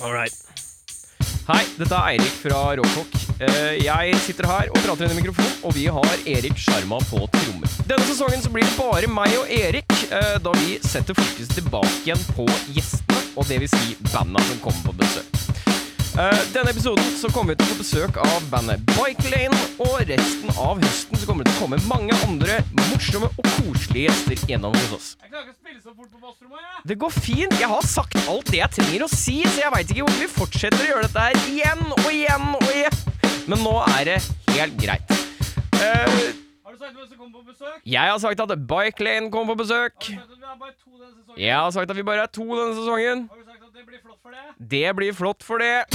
All right. Hei, dette er Eirik fra Råkokk. Eh, Jeg sitter her og prater inn i mikrofon, og vi har Erik Sjarma på trommer. Denne sesongen så blir det bare meg og Erik, eh, da vi setter fokuset tilbake igjen på gjestene, og det vil si banda som kommer på besøk. Eh, Denne episoden så kommer vi til å få besøk av bandet Bike Lane, og resten av høsten så kommer det til å komme mange andre morsomme og koselige gjester gjennom hos oss. Jeg klarer ikke å spille så fort på basstromma, jeg. Det går fint. Jeg har sagt alt det jeg trenger å si, så jeg veit ikke hvorfor vi fortsetter å gjøre dette her igjen og igjen og igjen. Men nå er det helt greit. Uh, Har du sagt hvem som kommer på besøk? jeg har sagt at Bike Lane kommer på besøk. Har du sagt at vi er bare to denne sesongen? Jeg har sagt at vi bare er to denne sesongen. Har du det blir flott for det? Det blir flott for det.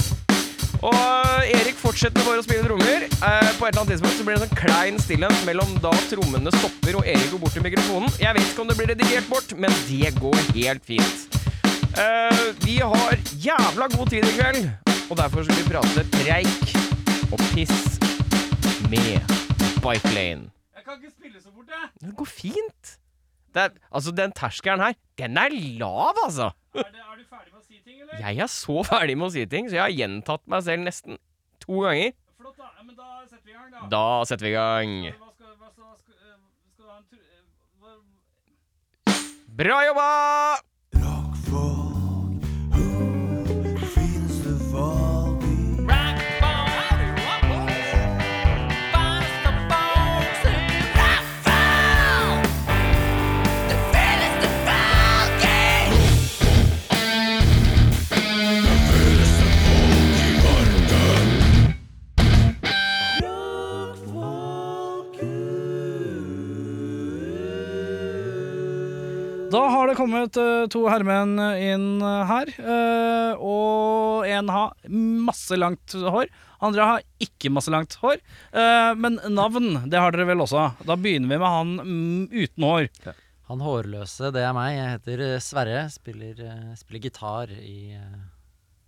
Og Erik fortsetter bare å spille trommer. Eh, på et eller annet tidspunkt så blir det en sånn klein stillhet mellom da trommene stopper og Erik går bort til mikrofonen. Jeg vet ikke om det blir redigert bort, men det går helt fint. Eh, vi har jævla god tid i kveld, og derfor skal vi prate preik og piss med Bike Lane. Jeg kan ikke spille så fort, jeg. Det går fint. Det er, altså, den terskelen her, den er lav, altså. Er, det, er ferdig med å si ting, eller? Jeg er så ferdig med å si ting, så jeg har gjentatt meg selv nesten to ganger. Flott, da. Men da setter vi i gang, da. Da setter vi i gang. Hva skal, hva skal, skal, skal du ha en tur... Bra jobba! Da har det kommet uh, to herremenn inn uh, her. Uh, og en har masse langt hår. Andre har ikke masse langt hår. Men navn, det har dere vel også. Da begynner vi med han mm, uten hår. Han hårløse, det er meg. Jeg heter Sverre. Spiller, spiller gitar i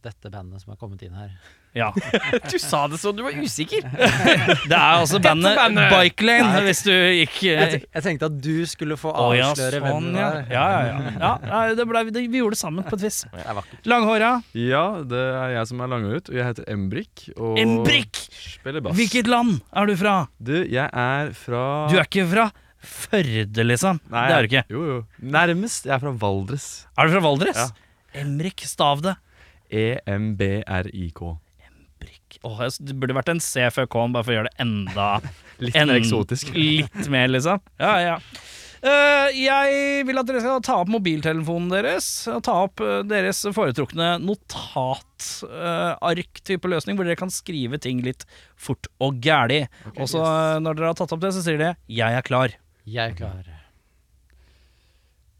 dette bandet som har kommet inn her. Ja. Du sa det så du var usikker. Det er altså bandet bandet. Bike Lane, hvis du gikk Jeg, eh, jeg tenkte at du skulle få ja, avsløre hvem sånn, det ja. var. Ja, ja, ja. ja, det ble, det, vi gjorde det sammen på et vis. Langhåra. Ja, det er jeg som er langhåret, og jeg heter Embrik. Og Embrik! spiller bass. Hvilket land er du fra? Du, jeg er fra Du er ikke fra Førde, liksom? Nei, det er du ikke. Jo, jo. Nærmest. Jeg er fra Valdres. Er du fra Valdres? Ja. Emrik, stav det. E-M-B-R-I-K. Åh, det burde vært en C før K-en, bare for å gjøre det enda Litt en- mer eksotisk. Litt mer, liksom. Ja, ja. Uh, jeg vil at dere skal ta opp mobiltelefonen deres og ta opp eh, deres foretrukne notatark-type løsning, hvor dere kan skrive ting litt fort og gæli. og så yes. når dere har tatt opp det, så sier de 'jeg er klar'. Jeg er klar.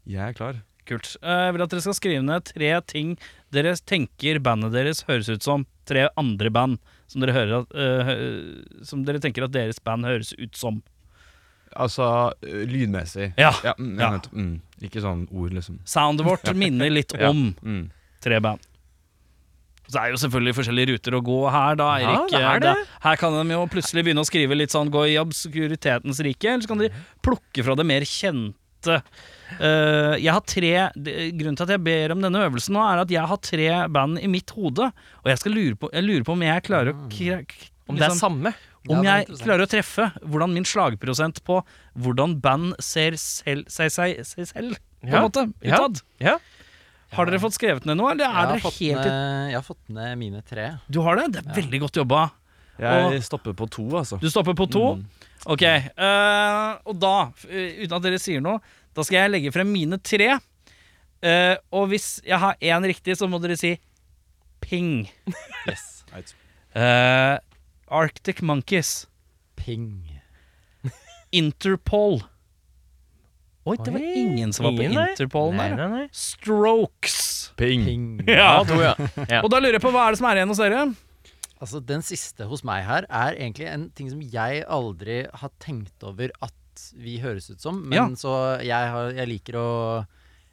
Jeg er klar. Kult. Eh, Jeg vil at dere skal skrive ned tre ting dere tenker bandet deres høres ut som. Tre andre band som dere, hører at, uh, som dere tenker at deres band høres ut som. Altså lydmessig. Ja. Ja, mm, Ja. mm, ikke sånn ord, liksom. Soundet vårt minner litt om Mm. tre band. Så er jo selvfølgelig forskjellige ruter å gå her, da, Ja, det er det. Her kan de jo plutselig begynne å skrive litt sånn gå i obskuritetens rike, eller så kan de plukke fra det mer kjente. Eh, jeg har tre Grunnen til at jeg ber om denne øvelsen nå, er at jeg har tre band i mitt hode, og jeg lure på, jeg lurer på om jeg klarer å k- Om det er liksom- samme. om Ja, jeg klarer å treffe hvordan min slagprosent på hvordan band ser selv, seg, seg, seg selv, på en Ja, måte, utad. Ja. Har dere fått skrevet ned noe, eller Jeg er har, dere helt ned, jeg har fått ned mine tre. Du har det? Det er veldig godt jobba. Jeg Og- stopper på to, altså. Du stopper på to. Mm. Ok. Uh, og da, uten at dere sier noe, da skal jeg legge frem mine tre. Uh, og hvis jeg har én riktig, så må dere si ping. Yes. uh, Arctic Monkeys. Ping. Interpol. Oi, det var ingen som var på. Interpol Nei, der. nei, nei. Strokes. Ping. Ping. Ja. to, ja. ja. Og da lurer jeg på hva er det som er igjen hos dere? Altså, den siste hos meg her er egentlig en ting som jeg aldri har tenkt over at vi høres ut som. Men Ja. så jeg, har, jeg liker å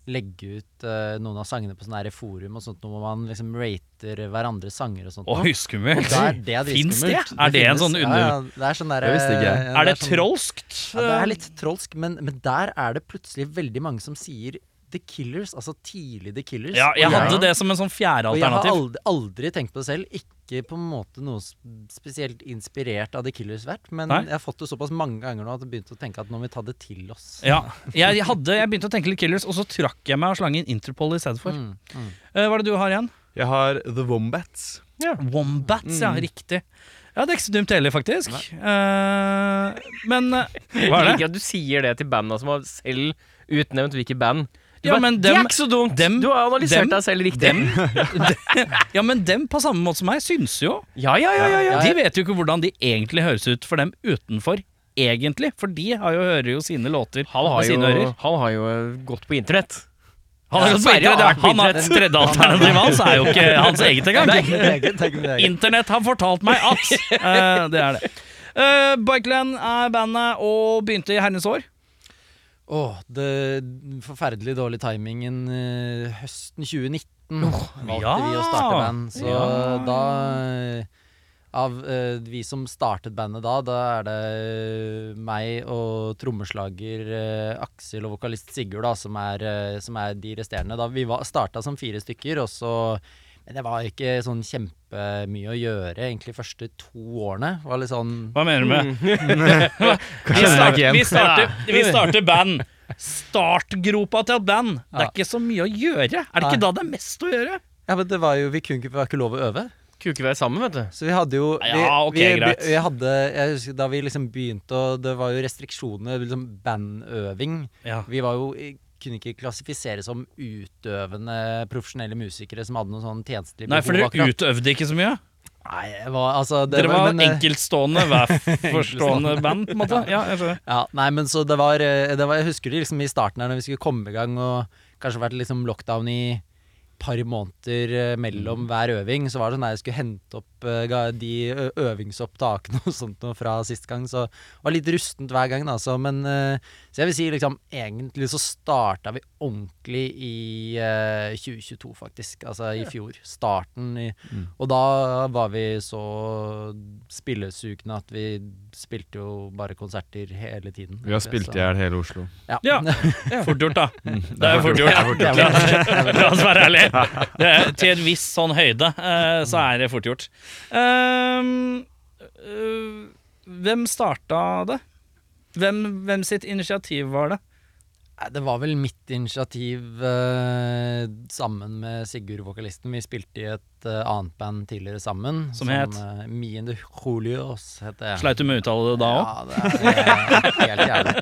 legge ut uh, noen av sangene på sånne her forum og sånt, hvor man liksom rater hverandres sanger og sånt. Oi, skummelt. Det er, det er Fins det? Er det en sånn under- Ja, ja, det er sånn der, Det visste ikke jeg. ja, Er det sånn- trolskt? Ja, det er litt trolsk, men, men der er det plutselig veldig mange som sier The Killers, altså tidlig The Killers. Ja, jeg hadde det som en sånn fjerde alternativ. Og jeg har aldri, aldri tenkt på det selv. Ikke på en måte noe spesielt inspirert av The Killers vært, men Nei. jeg har fått det såpass mange ganger nå at jeg begynte å tenke at nå må vi ta det til oss. Ja, jeg, hadde, jeg begynte å tenke litt Killers, og så trakk jeg meg og slang inn Interpol i stedet for. Mm, mm. Uh, hva er det du har igjen? Jeg har The Wombats. Wombats, ja. Mm. Riktig. Ja, det er ikke så dumt heller, faktisk. Uh, men uh, Hva er det? liker at du sier det til banda som har selv utnevnt hvilke band. Ja, men dem, det er ikke så dumt! dem- du har analysert dem- deg selv riktig. Ja, men dem på samme måte som meg syns jo. Ja, ja, ja, ja, ja. De vet jo ikke hvordan de egentlig høres ut for dem utenfor. Egentlig, for de har jo, hører jo sine låter Han har med jo, ører. han har jo eh, gått på internett. Han har Ja, Sverre ja. Han har tredje alternativet hans er jo ikke hans eget engang. Er er. Internett har fortalt meg at uh, Det er det. Uh, Bikeland er bandet og begynte i herrens år. Åh, det forferdelig dårlig timingen uh, høsten 2019 valgte ja. vi å starte band. Så Ja. da eh, Av uh, vi som startet bandet da, da er det meg og trommeslager uh, Aksel og vokalist Sigurd da, som er, som er de resterende. Da vi var, starta som fire stykker, og så Men det var ikke sånn kjempemye å gjøre egentlig første to årene. Det var litt sånn Hva mener du med Vi starter, ikke igjen. vi starter, vi starter band. Startgropa til et band. Det er ikke så mye å gjøre. Er det ikke da det er mest å gjøre? Ja, men det var jo Vi kunne ikke, var ikke lov å øve. Kunne ikke være sammen, vet du. Så vi hadde jo vi, Ja, ok, vi, greit. Vi hadde, jeg husker Da vi liksom begynte og Det var jo restriksjoner, liksom bandøving. Ja. Vi var jo kunne ikke klassifiseres som utøvende profesjonelle musikere som hadde noen sånn tjenestelig Nei, for dere akkurat. utøvde ikke så mye. Nei, var, altså, det Dere var men, eh, enkeltstående, hver forstående band, på en måte. Ja, jeg skjønner. Ja, nei, men så det var, eh, det var Jeg husker det liksom i starten her når vi skulle komme i gang og kanskje vært liksom lockdown i par måneder eh, mellom hver øving, så var det sånn at jeg skulle hente opp eh, de øvingsopptakene og sånt fra sist gang, så det var litt rustent hver gang, da. Så, men eh, Så jeg vil si liksom egentlig så starta vi ordentlig i eh, 2022, faktisk. Altså i fjor. Starten i Og da var vi så spillesugne at vi spilte jo bare konserter hele tiden. Vi har spilt i hjel hele Oslo. Ja. Ja, fort gjort, da. Mm, Det er jo fort gjort. La oss- være ærlige. Til en viss sånn høyde eh, så er det fort gjort. Um, uh, hvem starta det? Hvem, hvem sitt initiativ var det? Nei, Det var vel mitt initiativ eh, sammen med Sigurd, vokalisten. Vi spilte i et eh, annet band tidligere sammen. Som het? uh, Me and the Julios, heter jeg. Sleit du med å uttale det da òg? Ja, det er eh, helt jævlig.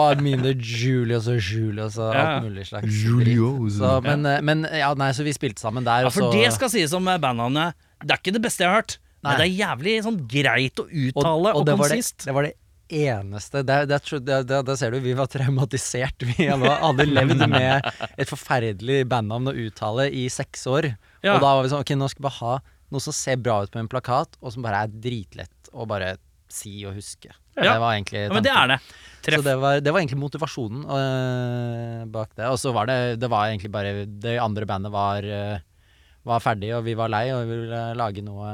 Og Me and the Julios og Julios og alt mulig slags Julios. Så, men, eh, men ja, nei, så vi spilte sammen der. Ja, for så- det skal sies om bandnavnet. Det er ikke det beste jeg har hørt, men det er jævlig sånn greit å uttale og, og, og konsist. det, det var det eneste Der, der, der, der, ser du, vi var traumatisert. Vi hadde levd med et forferdelig bandnavn og uttale i seks år. Ja. Og da var vi sånn Ok, nå skal vi bare ha noe som ser bra ut på en plakat, og som bare er dritlett å bare si og huske. Ja. Det var egentlig Ja, men det er det. Så det var, det var egentlig motivasjonen øh, bak det. Og så var det Det var egentlig bare Det andre bandet var, øh, var ferdig, og vi var lei, og vi ville lage noe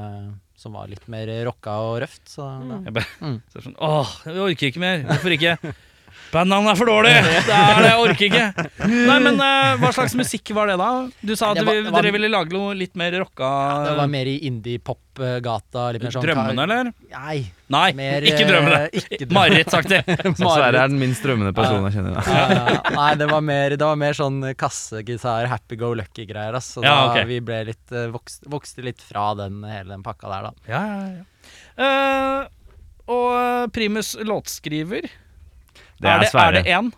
som var litt mer rocka og røft. Så mm. Jeg bare, Mm. så sånn, Åh, jeg orker ikke mer. Hvorfor ikke? Bandnavnet er for dårlig! Det er det, jeg orker ikke. Nei, men uh, hva slags musikk var det, da? Du sa at var- vi, dere ville lage noe litt mer rocka ja, Det var mer i indie-pop-gata. Sånn Drømmene, eller? Nei. Nei, Mer, ikke drømmene. eh, ikke drømmene. Marerittsaktig. Sverre er den minst drømmende personen jeg kjenner. Ja, ja. Nei, det var mer, det var mer sånn kassegitar, happy go lucky-greier. Altså, Så Ja, da ok. vi ble litt eh, vokste, vokste litt fra den, hele den pakka der, da. Ja, ja, ja. Uh, og Primus låtskriver, Det er er det, er Sverre. det én?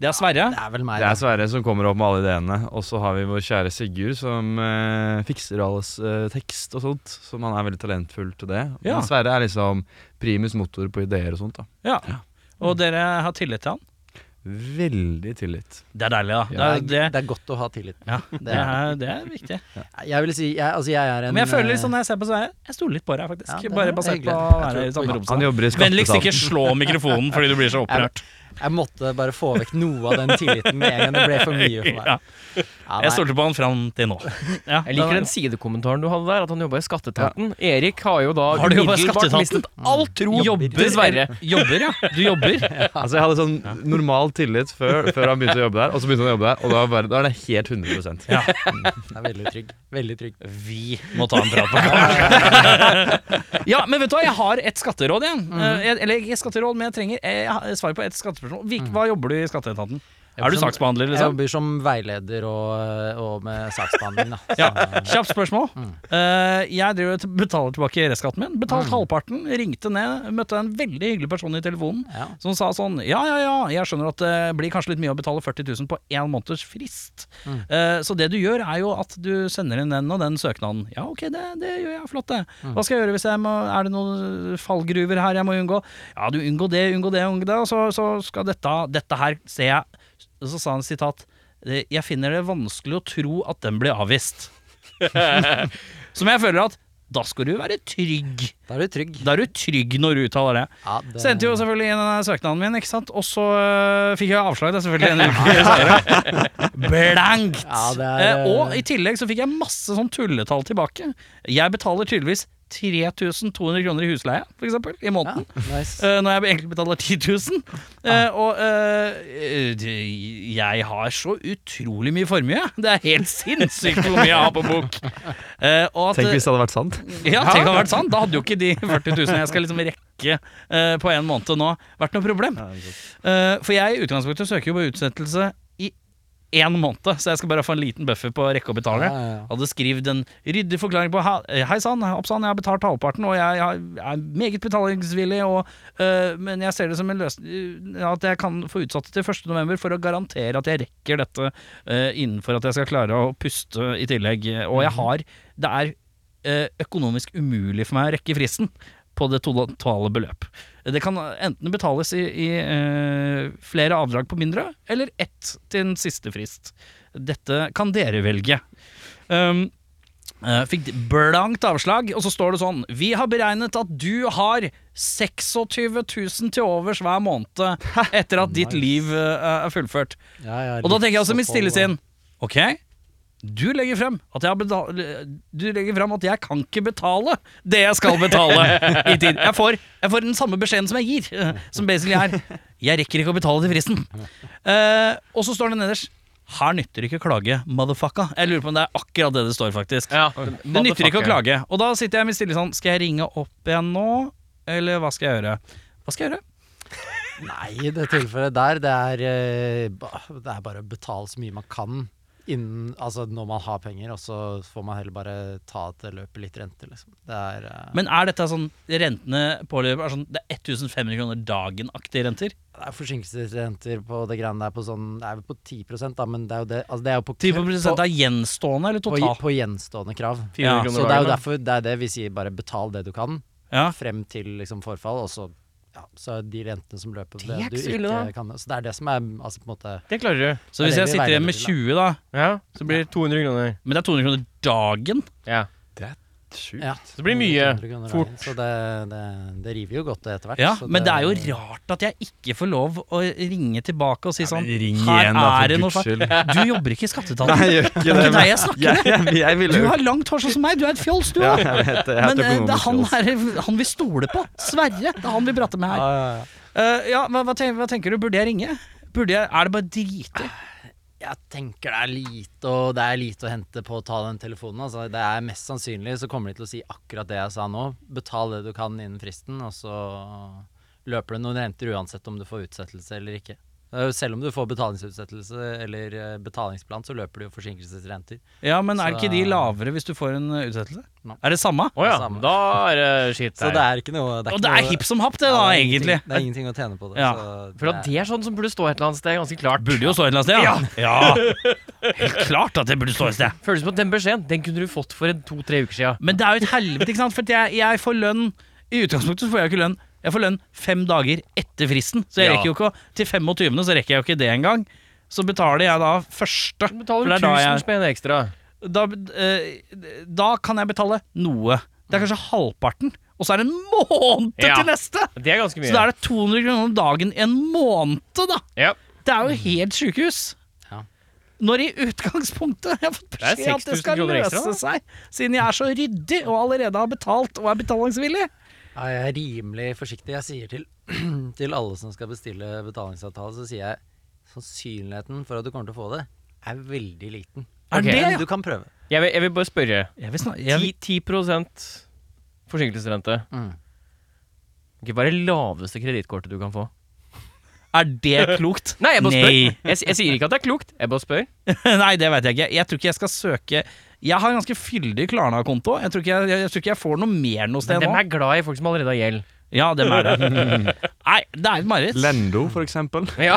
Det er Sverre? Det er vel meg, Det er Sverre som kommer opp med alle ideene. Og så har vi vår kjære Sigurd som eh, fikser alles eh, tekst og sånt. Som han er veldig talentfull til det. Ja. Men Sverre er liksom primus motor på ideer og sånt. da Ja. Og dere har tillit til han? Veldig tillit. Det er deilig, da. Det Det er, det, det er godt å ha tillit. ja, Det er, det er viktig. Jeg vil si jeg, altså jeg er en Men jeg føler litt eh, sånn når jeg ser på Sverre, jeg stoler litt på deg, faktisk. Ja, Bare basert på å være i samme rom som Han deg. Vennligst ikke slå mikrofonen fordi du blir så opprørt. Jeg måtte bare få vekk noe av den tilliten med en gang det ble for mye for meg. Ja. Ja, Jeg stolte på han fram til nå. Ja, Jeg liker den sidekommentaren du hadde der, at han jobba i Skatteetaten. Erik har jo da Har du umiddelbart mistet all tro, Jobber, dessverre. Jobber, ja. Du jobber. Altså Jeg hadde sånn normal tillit før, før han begynte å jobbe der, og så begynte han å jobbe der, og da, var bare, da er det helt 100% Ja. Det er veldig trygg. Veldig trygg. Vi må ta en prat på kamera. ja, men vet du hva, jeg har et skatteråd igjen. Mm. Eller ikke skatteråd, men jeg trenger jeg har svar på et skattespørsmål. Hvil- Hva jobber du i Skatteetaten? Er du som- saksbehandler, Jeg liksom? jobber som veileder og, og med saksbehandling, da. Ja, Kjapt spørsmål. Eh, jeg driver og betaler tilbake restskatten min. Betalt halvparten, ringte ned, møtte en veldig hyggelig person i telefonen ja. som sa sånn Ja, ja, ja, jeg skjønner at det blir kanskje litt mye å betale 40 000 på én måneders frist. Mm. Uh, så det du gjør, er jo at du sender inn den og den søknaden. Ja, ok, det, det gjør jeg. Flott, det. Mm. Hva skal jeg gjøre hvis jeg må Er det noen fallgruver her jeg må unngå? Ja, du unngå det, unngå det, unngå det, og så, så skal dette Dette her ser jeg så sa han sitat Jeg finner det vanskelig å tro at den blir avvist. Som jeg føler at da skal du være trygg. Da er du trygg. Da er du trygg når du uttaler det. Ja, det, Sendte jo selvfølgelig inn denne søknaden min, ikke sant. Og så øh, fikk jeg avslag, det er selvfølgelig en uke senere. Blankt! Ja, er, eh, og i tillegg så fikk jeg masse sånn tulletall tilbake. Jeg betaler tydeligvis 3200 kroner i husleie, for eksempel, i ja, måneden. nice. uh, når jeg egentlig betaler 10 000. Eh, og uh, jeg har så utrolig mye formue. Det er helt sinnssykt hvor mye jeg har på bok. Eh, og at, Tenk hvis det hadde vært sant. ja, tenk om det hadde vært sant. Da hadde jo ikke de 40 000 jeg skal liksom rekke på en måned nå, vært noe problem. Eh, for jeg i utgangspunktet søker jo på utsettelse én måned, så jeg skal bare få en liten buffer på å rekke å betale. Ja, ja, ja. Hadde skrevet en ryddig forklaring på «Ha- Hei sann, opp sann, jeg har betalt halvparten, og jeg, jeg er meget betalingsvillig, og, øh, men jeg ser det som en løsning at jeg kan få utsatt det til 1. november for å garantere at jeg rekker dette øh, innenfor at jeg skal klare å puste i tillegg. Og jeg har Det er øh, økonomisk umulig for meg å rekke fristen på det totale beløp. Det kan enten betales i, i uh, flere avdrag på mindre, eller ett til en siste frist. Dette kan dere velge. Um, uh, fikk blankt avslag, og så står det sånn Vi har beregnet at du har 26 000 til overs hver måned etter at ditt liv uh, er fullført. Ja, ja, Og da tenker jeg også i mitt stille sinn Ok, du legger frem at jeg, du legger frem at jeg kan ikke betale det jeg skal betale i tid. Jeg får, jeg får den samme beskjeden som jeg gir, eh, som basically er Jeg rekker ikke å betale til fristen. Uh, og så står det nederst her nytter det ikke å klage, motherfucka. Jeg lurer på om det er akkurat det det står, faktisk. Ja, Det nytter ikke å klage. Og da sitter jeg med stille sånn Skal jeg ringe opp igjen nå, eller hva skal jeg gjøre? Hva skal jeg gjøre? Nei, i det tilfellet der, det er, eh, det er bare å betale så mye man kan innen, altså når man har penger, og så får man heller bare ta det løpet litt rente, liksom. Det er uh... Men er dette sånn rentene påløper er sånn, Det er 1500 kroner dagen-aktige renter? Det er forsinkelsesrenter på det greiene der på sånn Det er vel på 10 da, men det er jo det altså det er jo på, 10% av gjenstående eller på, total? på gjenstående krav. Ja, Så det er jo derfor det er det vi sier, bare betal det du kan, Ja. frem til liksom forfall, og så ja, så de rentene som løper Det er det, ikke du så ille, ikke da. kan. Så det er det som er altså på en måte Det klarer du. Så hvis jeg sitter igjen med 20, da Ja, så blir det 200 kroner. Men det er 200 kroner dagen? Ja. Sjukt. ja, Det blir mye fort. Så det, det, det river jo godt etter hvert. Ja, så men det er jo rart at jeg ikke får lov å ringe tilbake og si sånn ring Her igjen, da, er for det noe guds skyld. Du jobber ikke i Skatteetaten. Nei, jeg gjør ikke Det er ikke deg jeg snakker Jeg, jeg, jeg Du har langt hår sånn som meg, du er et fjols, du ja, vet Men eh, det er han her han vi stoler på. Sverre. Det er han vi prater med her. Ja, ja, ja. Eh, ja, hva, hva, tenker, hva tenker du? Burde jeg ringe? Burde jeg, er det bare drite? Jeg tenker det er lite og det er lite å hente på å ta den telefonen. Altså, det er Mest sannsynlig så kommer de til å si akkurat det jeg sa nå. Betal det du kan innen fristen, og så løper det noen renter uansett om du får utsettelse eller ikke. Eh, Selv om du får betalingsutsettelse eller eh, betalingsplan, så løper du jo forsinkelsesrenter. Ja, men er Så- ikke de lavere hvis du får en eh, utsettelse? No. Er det samme? Å ja, Samme. da er det skitt Så det er ikke noe Det er, Og det er hipp som happ, det da, det er egentlig. Det er ingenting å tjene på det. Ja. så For er, det er sånn som burde stå et eller annet sted, ganske klart. Burde jo stå et eller annet sted, ja. ja. Helt klart at det burde stå et sted. Føles som at den beskjeden den kunne du fått for en to-tre uker siden. Men det er jo et helvete, ikke sant? For jeg, jeg får lønn I utgangspunktet så får jeg jo ikke lønn. Jeg får lønn fem dager etter fristen, så jeg Ja. rekker jo ikke å Til 25. så rekker jeg jo ikke det engang. Så betaler jeg da første. Du betaler For det er 1000 spenn ekstra. Da, eh, da kan jeg betale noe. Det er kanskje halvparten, og så er det en måned Ja. til neste! Det er ganske mye. Så da er det 200 kroner om dagen en måned, da! Ja. Det er jo helt sjukehus. Når i utgangspunktet jeg har fått beskjed at det skal løse ekstra, seg, siden jeg er så ryddig og allerede har betalt og er betalingsvillig. Ja, jeg er rimelig forsiktig. Jeg sier til, til alle som skal bestille betalingsavtale, så sier jeg sannsynligheten for at du kommer til å få det, er veldig liten. Er okay. det, Men du kan prøve. Jeg vil, jeg vil bare spørre. Jeg vil snak- jeg vil, 10, 10 forsinkelsesrente. Mm. Okay, Hva er det laveste kredittkortet du kan få? er det klokt? Nei, jeg bare spør. Jeg, jeg sier ikke at det er klokt, jeg bare spør. Nei, det vet jeg ikke. Jeg tror ikke jeg skal søke Jeg har en ganske fyldig Klarna-konto. Jeg, tror ikke jeg, jeg, jeg tror ikke jeg får noe mer noe Men sted dem nå. er glad i folk som allerede har gjeld. Ja, dem er det. Nei, det er et mareritt. Lendo, for eksempel. Ja.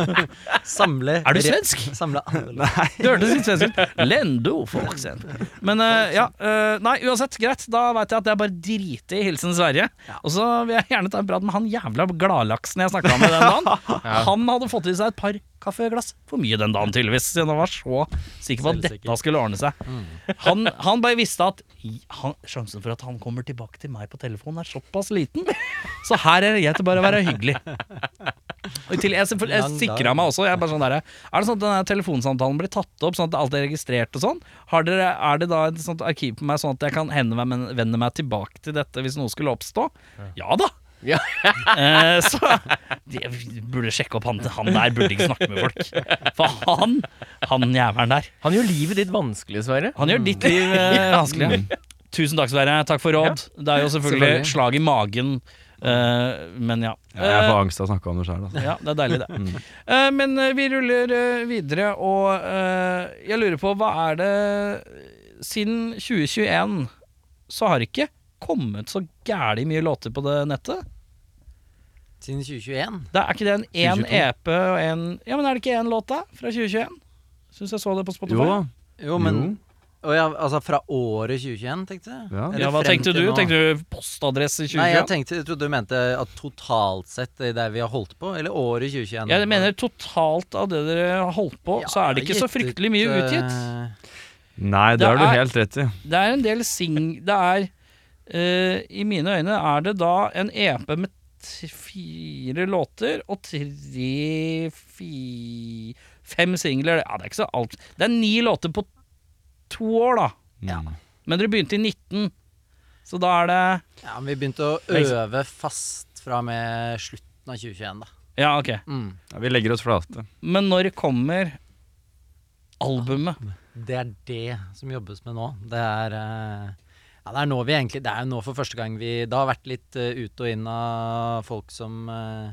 Samle Er du svensk? Samle Nei. Du hørtes litt svensk ut. Lendo, for eksempel. Men uh, ja, Uh, nei, uansett, greit. Da veit jeg at det er bare drite i hilsen Sverige. Og så vil jeg gjerne ta en prat med han jævla gladlaksen jeg snakka med den dagen. Han hadde fått i seg et par kaffeglass for mye den dagen, tydeligvis. Siden han var så sikker på at dette skulle ordne seg. Han, han bare visste at han, sjansen for at han kommer tilbake til meg på telefonen, er såpass liten. Så her er det greit å bare være hyggelig. Og i jeg, jeg sikra meg også. Jeg bare sånn der, er det sånn at denne telefonsamtalen blir tatt opp, sånn at alt er registrert og sånn? Har dere, er det da et sånt arkiv på meg, sånn at jeg kan henvende meg, meg tilbake til dette hvis noe skulle oppstå? Ja da! Ja. Eh, så de burde sjekke opp han, han der burde ikke snakke med folk. For han, han jævelen der, Han gjør livet ditt vanskelig, Sverre. han gjør ditt liv eh, vanskelig. Tusen takk, Sverre. Takk for råd. Det er jo selvfølgelig slag i magen, eh, men ja. Ja, jeg får angst av å snakke om det sjøl. Altså. Ja, det er deilig, det. Eh, men eh, vi ruller eh, videre, og eh, jeg lurer på hva er det Siden 2021 så har ikke kommet så gæli mye låter på det nettet. Siden 2021. Det er ikke det en én EP og en Ja, men er det ikke én låt, da? Fra 2021? Syns jeg så det på Spotify. Jo. Jo, men Jo. Å ja, altså fra året 2021, tenkte jeg? Ja. Ja, hva tenkte du? nå? Tenkte du postadresse 2021? Nei, jeg tenkte, jeg trodde du mente at totalt sett det vi har holdt på, eller året 2021? Jeg mener totalt av det dere har holdt på, så er det ikke så fryktelig mye utgitt. eh, Nei, det Det har du er- helt rett i. Det er en del sing... Det er I mine øyne er det da en EP med fire låter og tre fi, Fem singler. Ja, det er ikke så alt Det er ni låter på to år, da. Ja. Mm. Men dere begynte i 19, så da er det Ja, men vi begynte å øve fast fra og med slutten av 2021, da. Ja, ok. Mm. Ja, vi legger oss flate. Men når kommer albumet? Det er det som jobbes med nå. Det er eh, Ja, det er nå vi egentlig Det er jo nå for første gang vi Det har vært litt uh, ut og inn av folk som uh,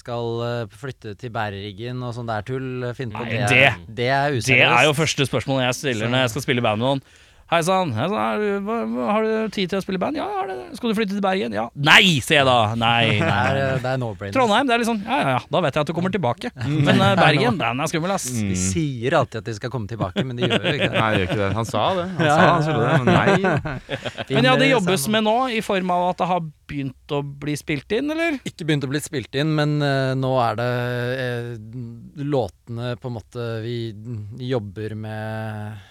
skal eh, flytte til Bæreriggen og sånn der tull. Finne på Nei, det. det- er- det er useriøst. Det er jo første spørsmål jeg stiller når jeg skal spille band med noen. Hei sann, har du tid til å spille i band? Ja, jeg har det. Skal du flytte til Bergen? Ja. Nei, sier jeg da. Nei, Det er, eh, det er no-brainer. Trondheim, det er litt sånn Ja, ja, ja, da vet jeg at du kommer tilbake. Men eh, Bergen, den er skummel, ass. De sier alltid at de skal komme tilbake, men de gjør jo ikke det. Nei, de gjør ikke det. Han sa det. Han sa han skulle det, men nei. Men ja, det jobbes med nå, i form av at det har begynt å bli spilt inn, eller? Ikke begynt å bli spilt inn, men uh, nå er det uh, låtene på en måte vi jobber med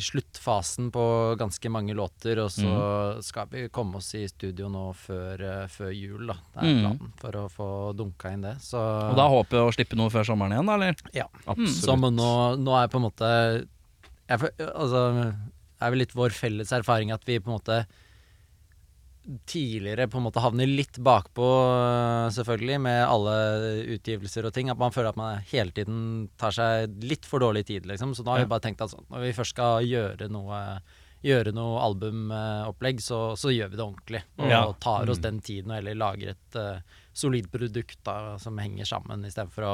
sluttfasen på ganske mange låter, og så skal vi komme oss i studio nå før, eh, før jul, da. Det er Mhm. planen for å få dunka inn det. Så, Og da håper jeg å slippe noe før sommeren igjen, da, eller? Absolutt. så nå, nå er på en måte jeg, Altså, er vel litt vår felles erfaring at vi på en måte tidligere på en måte havner litt bakpå, øh, selvfølgelig, med alle utgivelser og ting. At man føler at man hele tiden tar seg litt for dårlig tid, liksom. Så nå har vi bare tenkt at sånn, når vi først skal gjøre noe Gjøre noe albumopplegg, så, så gjør vi det ordentlig. Og Ja. tar oss den tiden og heller lager et uh, solid produkt da, som henger sammen, istedenfor å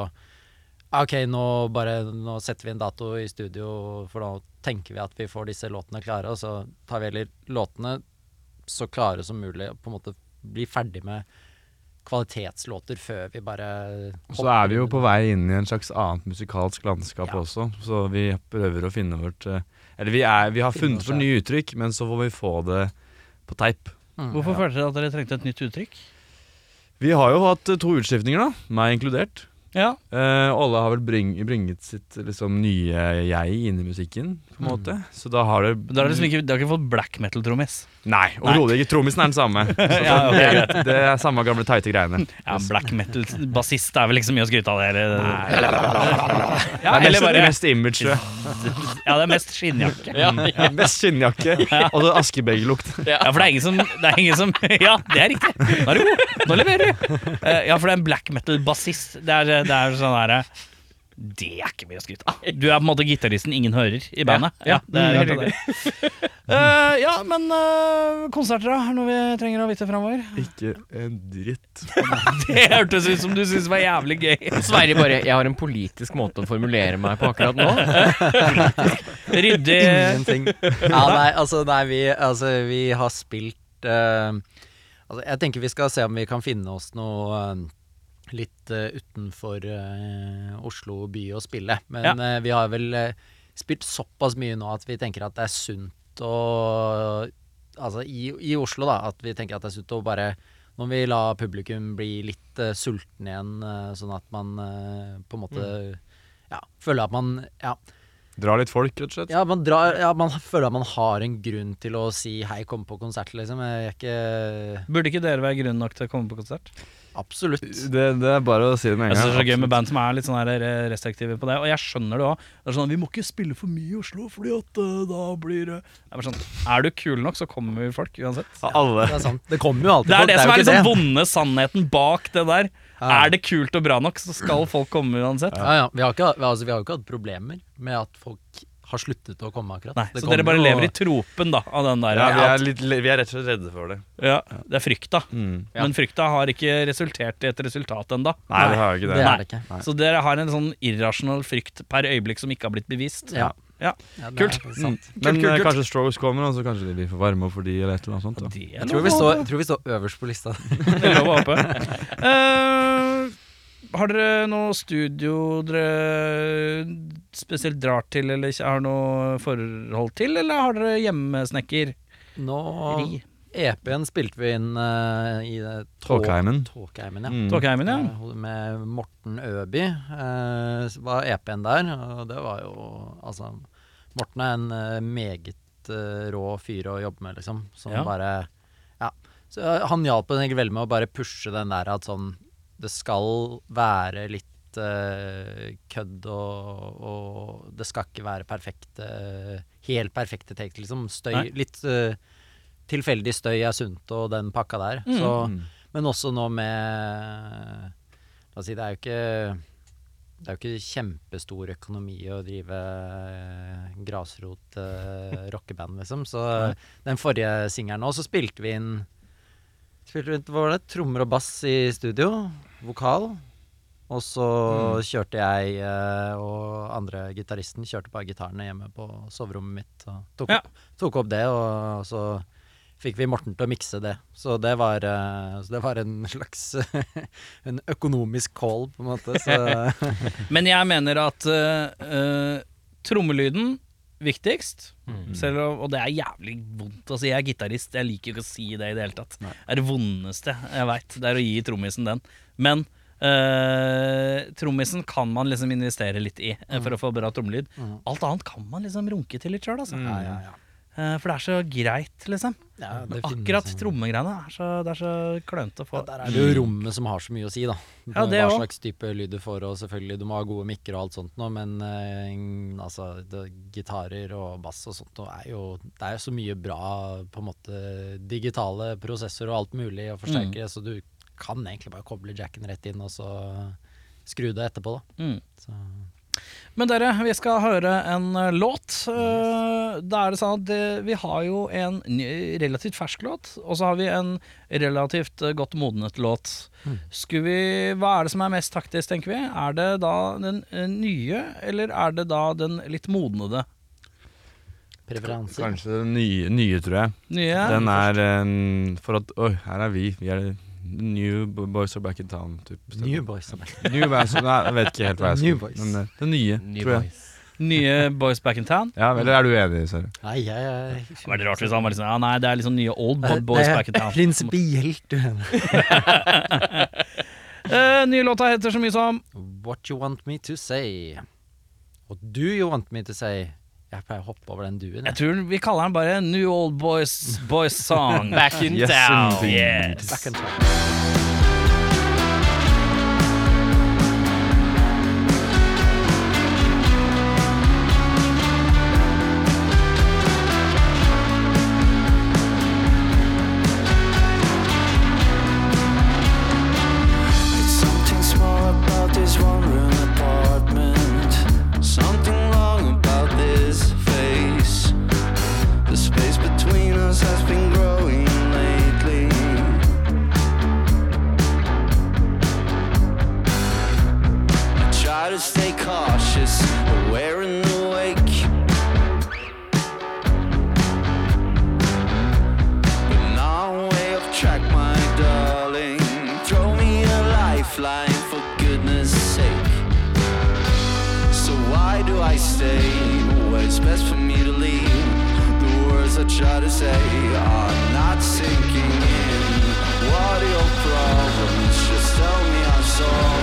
«Ah, Ok, nå, bare, nå setter vi en dato i studio, for nå tenker vi at vi får disse låtene klare, og så tar vi heller låtene så klare som mulig, og på en måte bli ferdig med kvalitetslåter før vi bare Så er vi jo på vei inn i en slags annet musikalsk landskap Ja. også, så vi prøver å finne vårt eh, Eller vi, er, vi har funnet vårt nye uttrykk, men så får vi få det på teip. Mm. Hvorfor følte dere at dere trengte et nytt uttrykk? Vi har jo hatt eh, to utskiftninger, da, meg inkludert. Ja. Eh, alle har vel bring, bringet sitt liksom, nye jeg inn i musikken, på en måte. Så da har det Da har du liksom ikke, du har ikke fått black metal-trommis. Nei, overhodet ikke. Trommisen er den samme. Så Ja, ok, det, greit. det er samme gamle teite greiene. Ja, black metal-bassist er vel ikke så mye å skryte av, det? eller? Det Ja, er mest, bare mest image. Ja, det er mest skinnjakke. Ja, Ja, mest skinnjakke og så askebegerlukt. Ja, for det er ingen som, det er ingen som Ja, det er riktig. Nå er du god. Nå leverer du. Eh, ja, for det er en black metal-bassist. Det er, det er sånn herre Det er ikke mye å skryte av. Du er på en måte gitaristen ingen hører i bandet. Ja, det er helt riktig. uh, ja, men uh, konserter, da? Er det noe vi trenger å vite framover? Ikke en dritt. Det hørtes ut som du syntes var jævlig gøy. Sverre bare Jeg har en politisk måte å formulere meg på akkurat nå. Ryddig Ingenting. Ja, nei, altså, nei, vi, altså, vi har spilt uh, Altså, jeg tenker vi skal se om vi kan finne oss noe litt eh, utenfor eh, Oslo by å spille. Men Ja. eh, vi har vel spilt såpass mye nå at vi tenker at det er sunt å Altså i, i Oslo, da, at vi tenker at det er sunt å bare Nå må vi la publikum bli litt uh, sulten igjen, uh, sånn at man uh, på en måte ja, føler at man ja, Dra litt folk, rett og slett. ja, man, drar, ja, man føler at man har en grunn til å si 'hei, kom på konsert', liksom. Jeg er ikke Burde ikke dere være grunn nok til å komme på konsert? Absolutt. Det, det er bare å si det med Jeg synes det er så gøy med band som er litt sånn her restriktive på det. Og jeg skjønner det òg. Det er sånn, vi må ikke spille for mye i Oslo, Fordi at uh, da blir det Det er sånn, er du kul nok, så kommer folk uansett. Ja, Alle. Det er sant. Det kommer jo alltid Det er folk, det som er liksom vonde sannheten bak det der. Ja. Er det kult og bra nok, så skal folk komme uansett. Ja, ja. Vi, har ikke, altså, vi har jo ikke hatt problemer med at folk har sluttet å komme, akkurat. Nei, så dere bare jo- lever i tropen da av den der. Ja, vi er, litt, vi er rett og slett redde for det. ja, det er frykta. Mm. Ja. Men frykta har ikke resultert i et resultat ennå. Nei, det har ikke Det det. det ikke. Så dere har en sånn irrasjonal frykt per øyeblikk som ikke har blitt bevist. Ja. Ja. Ja, Kult. er. Men kult, eh, kult. kanskje Strokes kommer, og så kanskje de blir for varme for de, eller et eller annet sånt. Da. Jeg tror, vi står, jeg tror vi står øverst på lista. Det er lov å håpe. Eh, har dere noe studio dere spesielt drar til, eller ikke har noe forhold til, eller har dere hjemmesnekker? Nå Ri. EP-en spilte vi inn uh, i det Tåkeheimen. Tåkeheimen, ja. Mm. Tåkeheimen, ja. Eh, Med Morten Øby uh, var EP-en der, og det var jo Altså, Morten er en uh, meget eh, rå fyr å jobbe med, liksom. Som Ja. bare Ja. Så eh, han hjalp veldig med å bare pushe den der at sånn Det skal være litt uh, kødd, og, og det skal ikke være perfekte Helt perfekte take, liksom. Støy. Litt uh, tilfeldig støy er sunt, og den pakka der. Mm. Så Mm. men også nå med La oss si, det er jo ikke det er jo ikke kjempestor økonomi å drive eh, grasrot eh, rockeband, liksom. Så den forrige singelen òg, så spilte vi inn Spilte rundt Hva var det? Trommer og bass i studio. Vokal. Og så kjørte jeg eh, og andre gitaristen kjørte bare gitarene hjemme på soverommet mitt. Og tok, Ja. opp, tok opp det, og så fikk vi Morten til å mikse det. Så det var, eh, så det var en slags En økonomisk call, på en måte. Så Men jeg mener at uh, trommelyden viktigst. Selv om, og det er jævlig vondt å si. Jeg er gitarist, jeg liker ikke å si det i det hele tatt. Det er det vondeste jeg veit. Det er å gi trommisen den. Men eh, trommisen kan man liksom investere litt i mm. for å få bra trommelyd. Mm. Alt annet kan man liksom runke til litt sjøl, altså. Mm. ja, ja, ja. Eh, for det er så greit, liksom. Ja, det Men akkurat trommegreiene er så, det er så klønete å få. Ja, der er det jo rommet som har så mye å si, da. Ja, det Hva slags type lyd du får, og selvfølgelig du må ha gode mikker og alt sånt nå, men eh, altså det, gitarer og bass og sånt nå er jo Det er jo så mye bra på en måte digitale prosessorer og alt mulig og forsterkere, så du kan egentlig bare koble jacken rett inn og så skru det etterpå, da. Mm. Så. Men dere, vi skal høre en eh, låt. Yes. Da er det sånn at eh, vi har jo en relativt fersk låt, og så har vi en relativt eh, godt modnet låt. Mm. Skulle vi, hva er det som er mest taktisk, tenker vi? Er det da den eh, nye, eller er det da den litt modnede? Preferanser. Kanskje den nye, nye, tror jeg. Nye? Den er en For at Oi, her er vi. Vi er New Boys Are Back in Town. Typ, New Boys. Are Back New Boys, nei, jeg vet ikke helt hva jeg New skal Boys. Men eh, det nye, New tror jeg. Boys. Nye Boys Back in Town? Ja, Eller er du enig, Sverre? Nei, jeg er Det var veldig rart hvis han var liksom Ja, nei, det er liksom nye Old Det- Boys det er Back in Town. Prinsipielt uenig. Eh, nye låta heter så mye som What you want me to say. What do you want me to say? Jeg pleier å hoppe over den duen. Jeg tror vi kaller den bare New Old Boys Boys Song. Back in Yes, town. indeed. Yes. Back in forth. Best for me to leave. The words I try to say are not sinking in. What are your problems? Just tell me I'll solve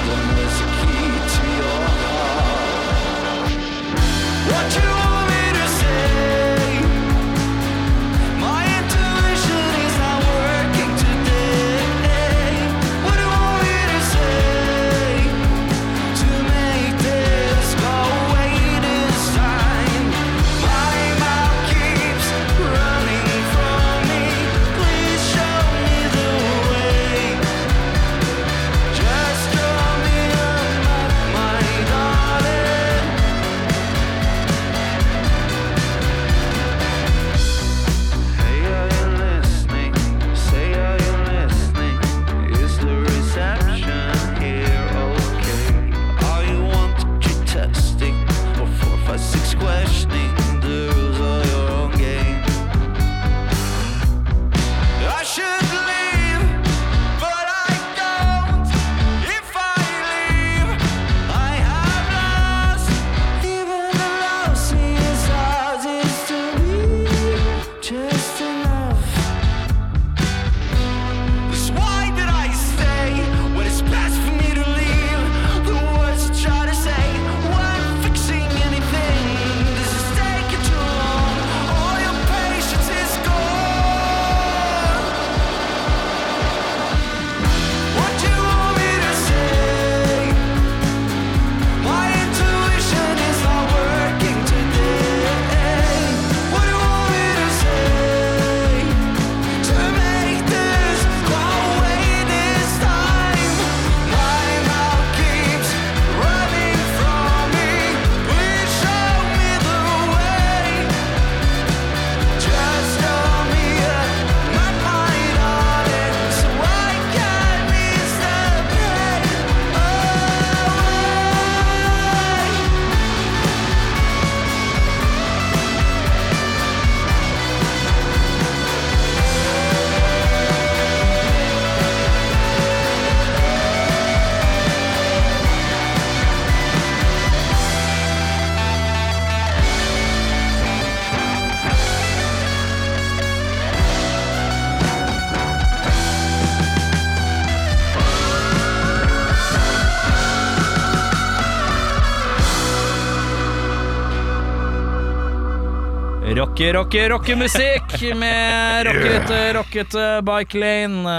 Rocke, rocke, rockemusikk med rockete, rockete Bike Lane.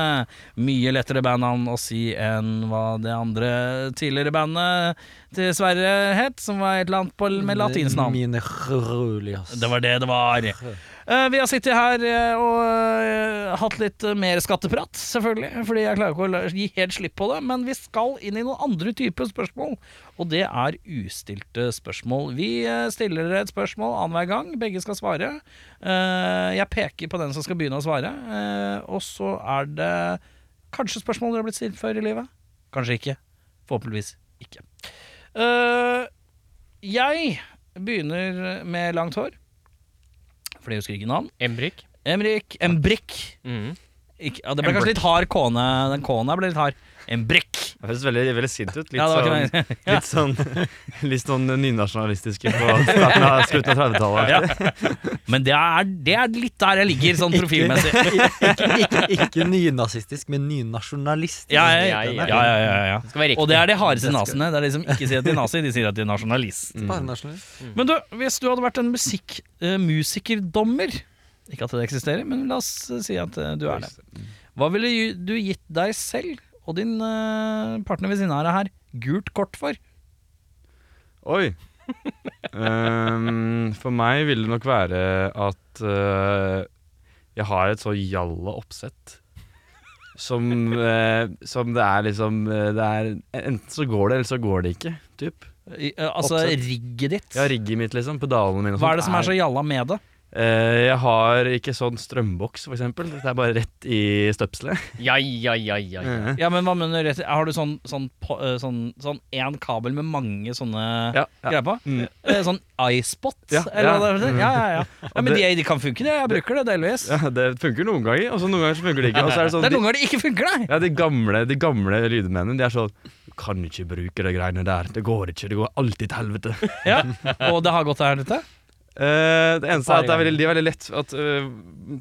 Mye lettere bandnavn å si enn hva det andre tidligere bandet til Sverre het, som var et eller annet på, med latinsk navn. Mine Julius. Det var det det var. Eh, vi har sittet her eh, og eh, hatt litt mer skatteprat, selvfølgelig. Fordi jeg klarer ikke å gi helt slipp på det. Men vi skal inn i noen andre typer spørsmål, og det er ustilte spørsmål. Vi stiller dere et spørsmål annenhver gang. Begge skal svare. Jeg peker på den som skal begynne å svare, og så er det kanskje spørsmål dere har blitt stilt før i livet. Kanskje ikke. Forhåpentligvis ikke. Jeg begynner med langt hår. For jeg husker ikke navn. Embrik. Emrik Embrik. Mm. Ikke, ja, det ble kanskje litt hard kåne. Den kåna ble litt hard. Embrik. Det høres veldig, veldig sint ut. Litt, Ja, det sånn, ikke litt sånn Litt sånn nynasjonalistiske på starten av, slutten av 30-tallet. Men det er, det er litt der jeg ligger, sånn profilmessig. ikke, ikke, ikke nynazistisk, men nynasjonalistisk. Ja, ja, ja. Ja, ja, ja. ja, ja, ja. Riktig. Og det er de hardeste nazene. Det er de som ikke sier at de er nazi, de sier at de er nasjonalist. Mm. nasjonalist. Men du, hvis du hadde vært en musikk, uh, musikerdommer Ikke at det eksisterer, men la oss si at uh, du er det. Hva ville du gitt deg selv og din eh, partner ved siden av deg her gult kort for? Oi. um, for meg vil det nok være at uh, jeg har et så jalla oppsett. Som, uh, som det er liksom det er, Enten så går det, eller så går det ikke. Typ. I, uh, altså Oppsett. rigget ditt. Ja, rigget mitt, liksom. Pedalene mine. Hva er det som er så jalla med det? Eh, Jeg har ikke sånn strømboks, eksempel. Det er bare rett i støpselet. Ja, ja, ja, ja, ja. Ja, men hva mener du Har du sånn sånn på- eh, sånn, sånn én kabel med mange sånne Ja, ja. greier på? Mm. Eh, Sånn iSpot? Ja, eller ja. Ja, ja, ja. ja men det- de, de kan funke, det. Jeg bruker det delvis. Ja, det funker noen ganger, og så noen ganger så funker det ikke. Og så er det sånn Det er noen ganger det ikke funker, nei! Ja, de gamle, de gamle lydmennene, de er sånn Du kan ikke bruke de greiene der. Det går ikke. Det går alltid til helvete. Ja. Og det har gått her ute? Eh, det eneste er at det er veldig, de er veldig lett at uh,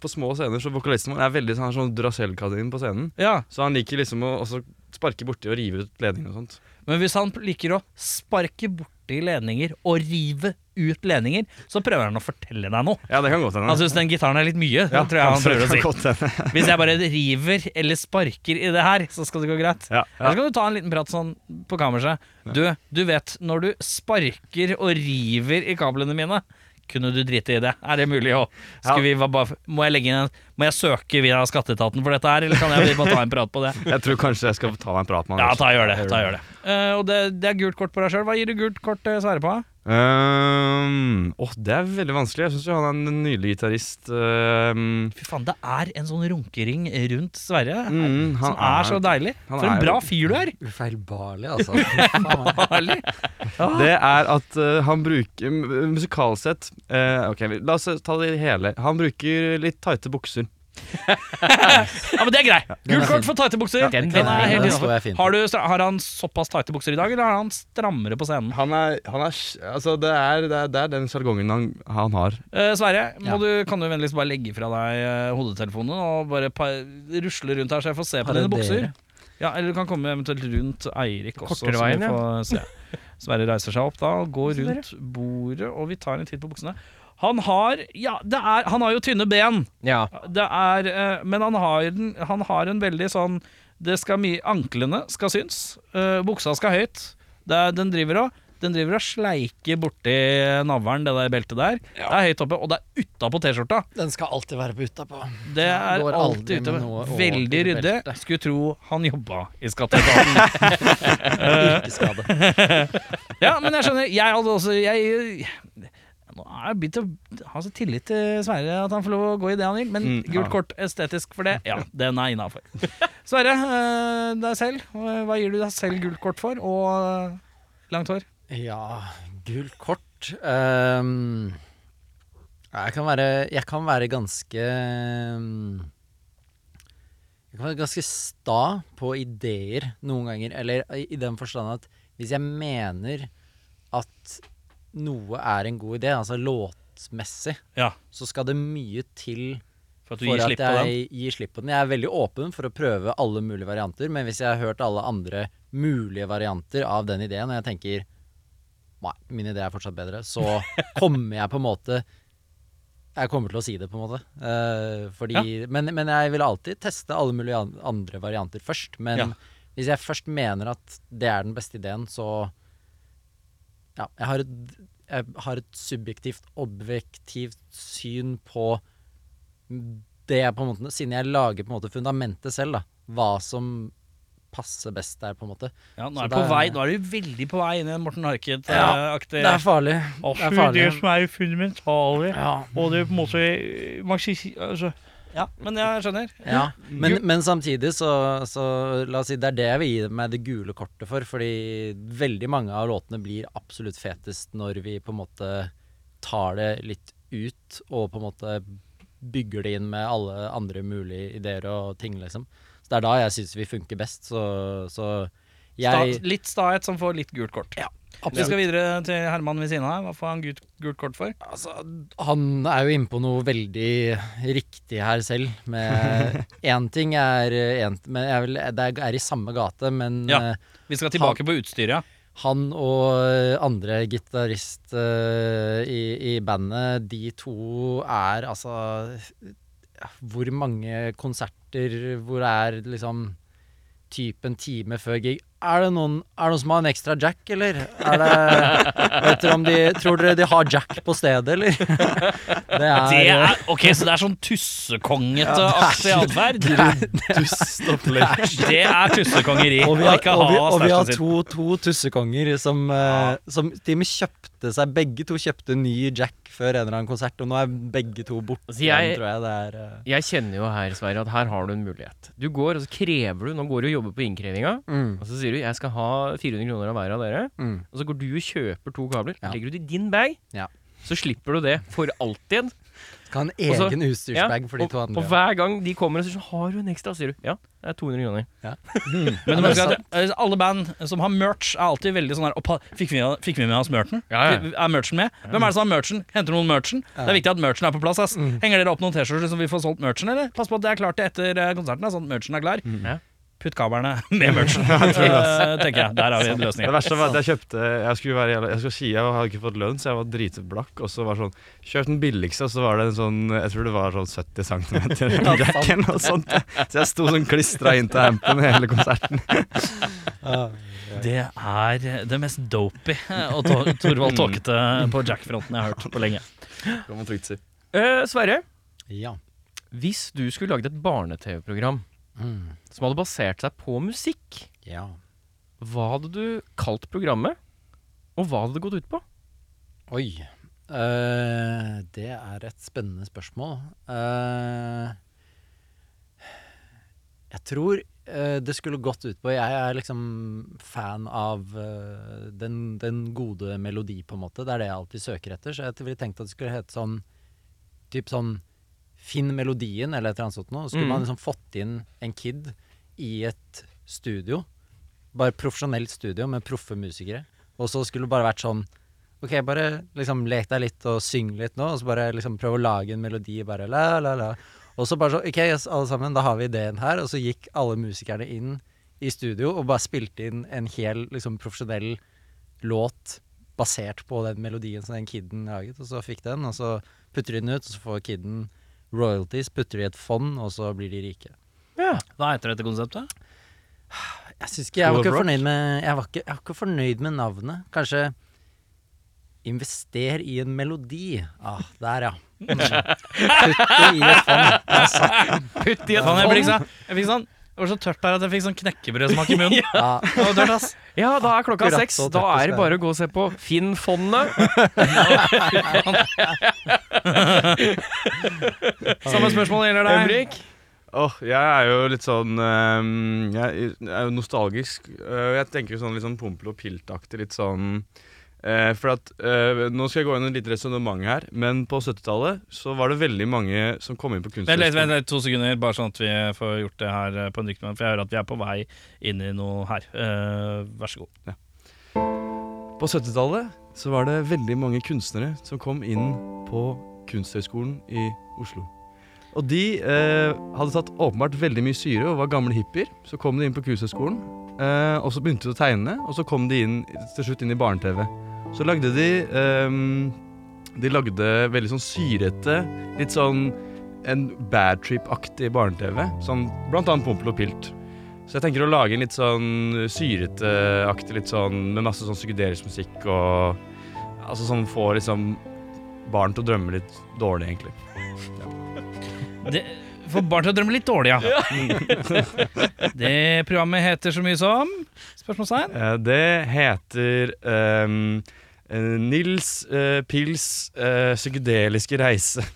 På små scener så vokalisten vår er veldig sånn, sånn Duracell-kanin på scenen. Ja. Så han liker liksom å også sparke borti og rive ut ledninger og sånt. Men hvis han liker å sparke borti ledninger og rive ut ledninger, så prøver han å fortelle deg noe. Ja, det kan godt hende. Han syns den gitaren er litt mye, ja, tror jeg han prøver å si. Hvis jeg bare river eller sparker i det her, så skal det gå greit. Ja, Eller så kan du ta en liten prat sånn på kammerset. Du, du vet, når du sparker og river i kablene mine, kunne du drite i det? Er det mulig å bare, Må jeg legge inn en Må jeg søke via skatteetaten for dette her, eller kan jeg bare ta en prat på det? Jeg tror kanskje jeg skal ta en prat med han. Ja, ta gjør det. Ta gjør det. Uh, og det, det er gult kort på deg sjøl. Hva gir du gult kort til Sverre på? Ehm, åh, det er veldig vanskelig. Jeg syns han er en nydelig gitarist. Ehm, Fy faen, det er en sånn runkering rundt Sverre Mm, han som er, er- så deilig. han For en bra fyr du er! Ufeilbarlig, altså. Ufeilbarlig. Det er at uh, han bruker Musikalsett uh, Ok, la oss ta det hele. Han bruker litt tighte bukser. Ja, men det er grei. Gult kort for tighte bukser. Den- Den er helt innenfor. Har, du, har han såpass tighte bukser i dag, eller har han strammere på scenen? Han er, han er Altså, det er, det er, det er den sjargongen han, han har. Eh, Sverre, må Ja. du, kan du vennligst bare legge fra deg eh, hodetelefonen og bare pa rusle rundt her, så jeg får se på dine bukser? Ja, Eller du kan komme eventuelt rundt Eirik også, Kortere så veien, vi ja. får se. Sverre reiser seg opp da og går rundt bordet, og vi tar en titt på buksene. Han har Ja, det er Han har jo tynne ben. Ja. Det er, eh, men han har, den, han har en veldig sånn Det skal mye Anklene skal synes. eh, buksa skal høyt. Det er, den driver og den driver og sleiker borti navlen, det der beltet der. Det er høyt oppe, og det er utapå T-skjorta. Den skal alltid være på utapå. Det er Går alltid over Veldig ryddig. Skulle tro han jobba i skatteetaten. Yrkesskade. ja, men jeg skjønner. Jeg hadde også jeg, Nå har jeg begynt å ha så tillit til Sverre at han får lov å gå i det han vil, men Mm, ja. gult kort estetisk for det, ja, den er innafor. Sverre, eh, deg selv. Hva gir du deg selv gult kort for? Og eh, langt hår? Ja, gult kort um, jeg, kan være, jeg kan være ganske Jeg kan være ganske sta på ideer noen ganger. Eller i, i den forstand at hvis jeg mener at noe er en god idé, altså låtmessig, Ja. så skal det mye til For at du for at slipp på den? jeg gir slipp på den. Jeg er veldig åpen for å prøve alle mulige varianter, men hvis jeg har hørt alle andre mulige varianter av den ideen, og jeg tenker Nei, min idé er fortsatt bedre, så kommer jeg på en måte Jeg kommer til å si det, på en måte. Uh, fordi, men, men jeg vil alltid teste alle mulige andre varianter først. Men Ja. hvis jeg først mener at det er den beste ideen, så Ja, jeg har et, jeg har et subjektivt, objektivt syn på det jeg på en måte Siden jeg lager på en måte fundamentet selv, da. Hva som passer best der, på en måte. Ja, nå er, det på er- vei, nå er du veldig på vei inn i en Morten Harket-aktig Det er farlig. Det er farlig. det som er fundamentale Ja. Og det på en måte man altså. Ja, men jeg skjønner. Ja, men, men samtidig så, så La oss si det er det jeg vil gi meg det gule kortet for. Fordi veldig mange av låtene blir absolutt fetest når vi på en måte tar det litt ut og på en måte bygger det inn med alle andre mulige ideer og ting, liksom. Så det er da jeg syns vi funker best. Så, så Jeg, Sta, litt stahet som får litt gult kort. Vi skal videre til Herman ved siden av. Hva får han gult, gult kort for? altså, han er jo inne på noe veldig riktig her selv. Én ting er en, men jeg vil, Det er i samme gate, men Ja. eh, Vi skal tilbake på utstyret, han og andre gitarist uh, i, i bandet, de to er altså Hvor mange konserter hvor det er liksom typ en time før gig Er det noen, er det noen som har en ekstra jack, eller? Er det, vet dere om de, tror dere de har jack på stedet, eller? Det er, Det er, ok, Så det er sånn tussekongete-aktig atferd? Dust opplegg. Det er tussekongeri. og vi har, og vi, og vi har to, to tussekonger som, eh, som De kjøpte seg Begge to kjøpte ny jack før en eller annen konsert, og nå er begge to borte. Altså, jeg- igjen, tror jeg det er uh... Jeg kjenner jo her, Sverre, at her har du en mulighet. Du går og så krever du Nå går du og jobber på innkrevinga, mm, og så sier du 'jeg skal ha 400 kroner av hver av dere', mm. og så går du og kjøper to kabler. Ja. Legger du det i din bag, Ja. så slipper du det for alltid. Skal ha en så- egen utstyrsbag for de to andre. og hver gang de kommer og sier sånn har du en ekstra', sier du 'ja, det er 200 kroner'. Men du må huske at eh, alle band som har merch, er alltid veldig sånn her fikk, vi, fikk vi med oss merchen? Ja, ja. Er merchen med? Hvem er det som har merchen? Henter noen merchen? Det er viktig at merchen er på plass. Ass. Mm. Henger dere opp noen T-skjorter som vi får solgt merchen, eller? Pass på at det er klart til etter eh, konserten, sånn at merchen er klar. Ja. Putt kablene med merchen, eh, tenker jeg. Der har vi en Det verste var at jeg kjøpte Jeg skulle være Jeg skulle si jeg hadde ikke fått lønn, så jeg var dritblakk. Og så var det sånn Kjøp den billigste, og så var det en sånn Jeg tror det var sånn 70 cm jacken og sånt. Så jeg sto sånn klistra inn til ampen hele konserten. Det er det mest dopey og to Torvald Tåkete på Jack-fronten jeg har hørt på lenge. Kan man trygt si. Eh, Sverre, Ja. hvis du skulle lagd et barne-TV-program Mm. som hadde basert seg på musikk, ja. hva hadde du kalt programmet, og hva hadde det gått ut på? Oi. Uh, det er et spennende spørsmål. Uh, jeg tror eh, det skulle gått ut på Jeg er liksom fan av den, den gode melodi, på en måte. Det er det jeg alltid søker etter. Så jeg ville tenkt at det skulle hete sånn Typ sånn Finn melodien, eller et eller annet sånt noe. Så skulle Mm. man liksom fått inn en kid i et studio. Bare profesjonelt studio med proffe musikere. Og så skulle det bare vært sånn Ok, bare liksom lek deg litt og syng litt nå, og så bare liksom prøv å lage en melodi, bare la, la, la. Og så bare så Ok, yes, alle sammen, da har vi ideen her. Og så gikk alle musikerne inn i studio og bare spilte inn en hel liksom profesjonell låt basert på den melodien som den kiden laget, og så fikk den, og så putter de den ut, og så får kiden royalties, putter de i et fond, og så blir de rike. Ja. Hva heter dette konseptet? Jeg ikke Jeg var ikke fornøyd med Jeg var ikke, jeg var ikke fornøyd med navnet. Kanskje Invester i en melodi. Ah, der, ja. Putt det i et fond. Putt i et fond. jeg fikk sånn Det var så tørt her at jeg fikk sånn knekkebrødsmak i munnen. Ja. Det var tørt, ass. Ja, da er klokka Akkurat seks. så Da tørt er det bare å gå og se på Finn fondet. Samme spørsmål gjelder deg. Henrik. Åh, jeg er jo litt sånn ehm, Jeg er jo nostalgisk. Eh, jeg tenker sånn litt sånn Pompel og Pilt-aktig. Litt sånn eh, For at eh, Nå skal jeg gå inn i et lite resonnement her, men på 70-tallet så var det veldig mange som kom inn på Vent litt, vent Kunsthøgskolen. litt, to sekunder, bare sånn at vi får gjort det her eh, på en riktig måte. For jeg hører at vi er på vei inn i noe her. Eh, vær så god. På 70-tallet så var det veldig mange kunstnere som kom inn på Kunsthøgskolen i Oslo. Og de eh, hadde tatt åpenbart veldig mye syre og var gamle hippier. Så kom de inn på Kunsthøgskolen, eh, og så begynte de å tegne, og så kom de inn, til slutt inn i barne-TV. Så lagde de ehm, De lagde veldig sånn syrete, litt sånn en bad trip-aktig barne-TV. Sånn blant annet Pompel og Pilt. Så jeg tenker å lage en litt sånn syreteaktig, litt sånn med masse sånn psykedelisk musikk og Altså sånn får liksom barn til å drømme litt dårlig, egentlig. Det, for barn til å drømme litt dårlig, ja. Det programmet heter så mye som Spørsmålstegn? Eh, det heter ehm, eh, Nils uh, Pils uh, psykedeliske reise.